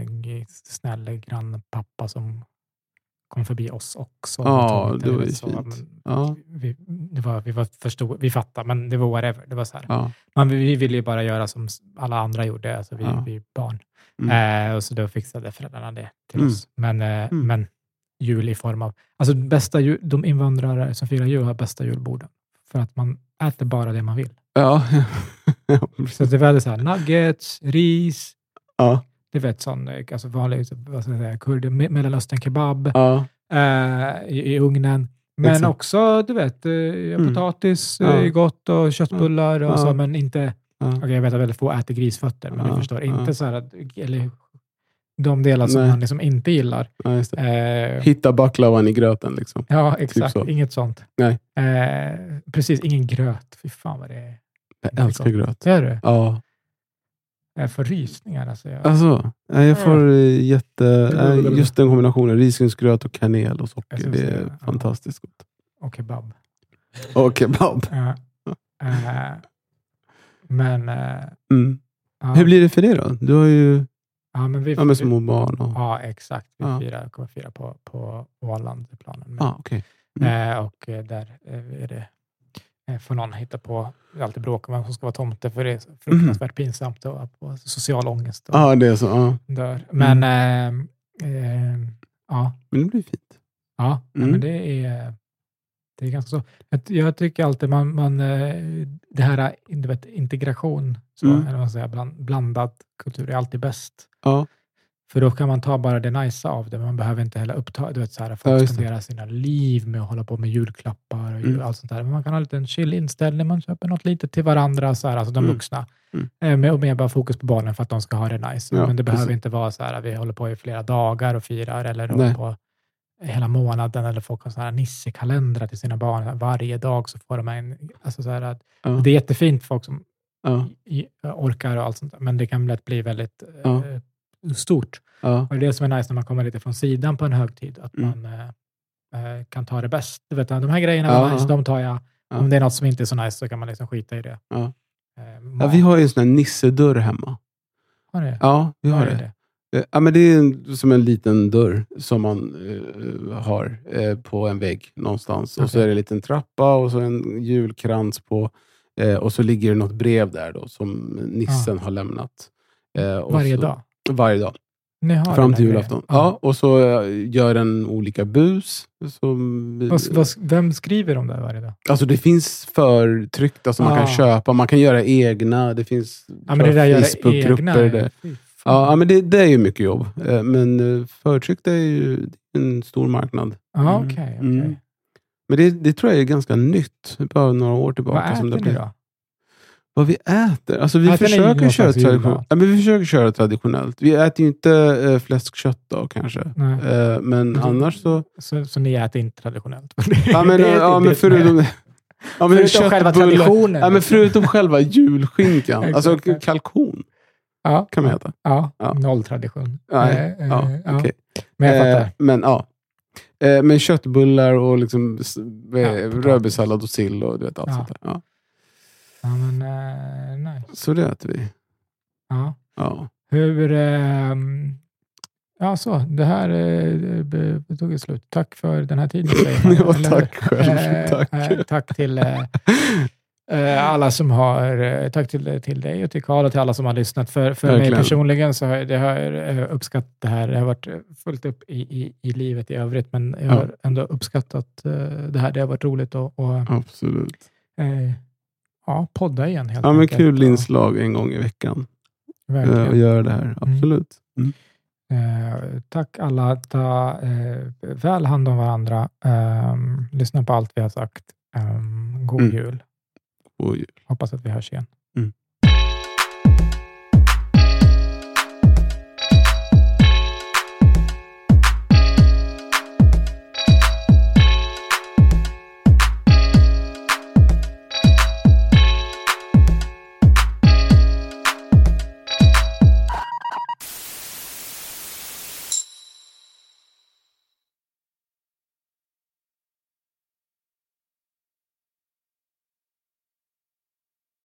snäll grannpappa som kom förbi oss också. Ja, det var ju så, fint. men Ja. Vi, det var, vi var för stor, vi fattade, men det var whatever. Det var så här. Ja. Man, vi ville ju bara göra som alla andra gjorde, alltså vi, Ja. vi barn. Mm. Eh, och så då fixade föräldrarna det till Mm. oss. Men, eh, Mm. men jul i form av... Alltså bästa jul, de invandrare som firar jul har bästa julborden. För att man äter bara det man vill. Ja. Så det var så här, nuggets, ris, ja. Du vet sån eh, alltså vanlig vad ska jag säga, kurd, me- mellanöstern kebab ja. eh, i, i ugnen. Men Exakt. också, du vet, eh, Mm. potatis Ja. eh, gott och köttbullar och Ja. så, men inte... Ja. Okej, jag vet att väldigt få äter grisfötter, men du förstår. Inte så här eller de delar som Nej. man liksom inte gillar. Ja. Eh, Hitta baklavan i gröten. Liksom. ja, exakt. så. Inget sånt. Nej. Eh, precis, ingen gröt. Fy fan vad det är. Jag älskar gröt. Gör du? Ja. Jag får rysningar. Alltså, jag, Alltså, jag får eh, jätte... Mm. nej, Just den kombinationen, risgrynsgröt och kanel och socker. Ska Det säga, är ja. fantastiskt gott. och kebab. Och kebab. Ja. Eh, men... eh, Mm. ja, Hur blir det för dig då? Du har ju ja, men vi, ja, med små barn. Och, Ja, exakt. Vi Ja. firar, kommer fira på, på Åland, planen. Men, ah, okej. Mm. eh, och eh, där eh, är det, eh, får någon hitta på, alltid bråk om vem som ska vara tomte, för det är så fruktansvärt pinsamt och, och social ångest. Och Ja, det är så. Ja. dör. Men eh, eh, ja, Men det blir fint. ja Mm. men det är, det är ganska så. Jag, jag tycker alltid man, man eh, det här du vet, integration, så, Mm. eller vad man säger, bland, blandad kultur är alltid bäst. Ja. För då kan man ta bara det nice av det, men man behöver inte heller uppta, du vet så här, Ja, folk det. spenderar sina liv med att hålla på med julklappar och Mm. allt sånt där. Men man kan ha en liten chill inställning, man köper något litet till varandra, så här, alltså de Mm. vuxna. Mm. Eh, Med, och mer bara fokus på barnen för att de ska ha det nice. Ja, men det behöver precis. inte vara så här, vi håller på i flera dagar och firar, eller Nej. på hela månaden, eller folk har såna här nissekalendrar till sina barn. Varje dag så får de en, alltså så här, att, Ja. det är jättefint folk som Ja. orkar och allt sånt där, men det kan lätt bli väldigt Ja. Stort. Ja. Och det är det som är nice när man kommer lite från sidan på en högtid, att Mm. man eh, eh, kan ta det bäst. Du vet, de här grejerna Ja, var nice, de tar jag. Ja. Om det är något som inte är så nice så kan man liksom skita i det. Ja. Eh, vi har ju en sån här nissedörr hemma. har ni det? Ja, vi har Vad är det. Eh, Ja, men det är en, som en liten dörr som man eh, har eh, på en vägg någonstans. Och så är det en liten trappa och så en julkrans på. Eh, och så ligger det något brev där då, som nissen har lämnat. Eh, Varje så, dag? Varje dag. Fram till där julafton. Ja, och så eh, gör den olika bus. Som, Vad, vad, vem skriver om det varje dag? Alltså det finns förtryckta som man Ah. kan köpa. Man kan göra egna. Det finns Ja, men det där Facebookgrupper. där-. Ja, ja, men det, det är ju mycket jobb. Eh, Men eh, förtryckta är ju en stor marknad. Ja, Mm. okej. Mm. okej. Men det, det tror jag är ganska nytt. Bara några år tillbaka. Vad som det äter ni då? Vad vi äter? Alltså vi Äter försöker köra tradition... ja, men vi försöker köra traditionellt. Vi äter ju inte äh, fläskkött då kanske. Eh, men annars så... Så, så ni äter inte traditionellt? Ja, men, Det är ja, men förutom... Ja, men Förutom själva traditionen. Ja, men förutom själva julskinkan. alltså kalkon ja, kan man äta. ja, Ja. noll tradition. Nej, Eh, eh, ja, ja. okej. Men jag fattar. Eh, men ja. Eh, men köttbullar och liksom eh, rödbetssallad och sill och du vet, allt sånt där. Ja. Men, eh, nej. Så det äter vi. Ja. Ja. Hur... ehm, ja, så. Det här eh, tog ett slut. Tack för den här tiden. Ja, tack själv. Eh, Tack. eh, tack till eh, eh, alla som har... eh, Tack till, till dig och till Karl och till alla som har lyssnat. För, för mig personligen så har jag, det har jag eh, uppskattat det här. Det har varit eh, fullt upp i, i, i livet i övrigt, men jag Ja. har ändå uppskattat eh, det här. Det har varit roligt att och, Absolut. eh, ja, podda igen helt Ja, men enkelt. kul inslag en gång i veckan. Verkligen. Eh, och göra det här. Absolut. Mm. Eh, tack alla. Ta eh, väl hand om varandra. Ehm, lyssna på allt vi har sagt. Um, god Mm. jul. Och Hoppas att vi hörs igen.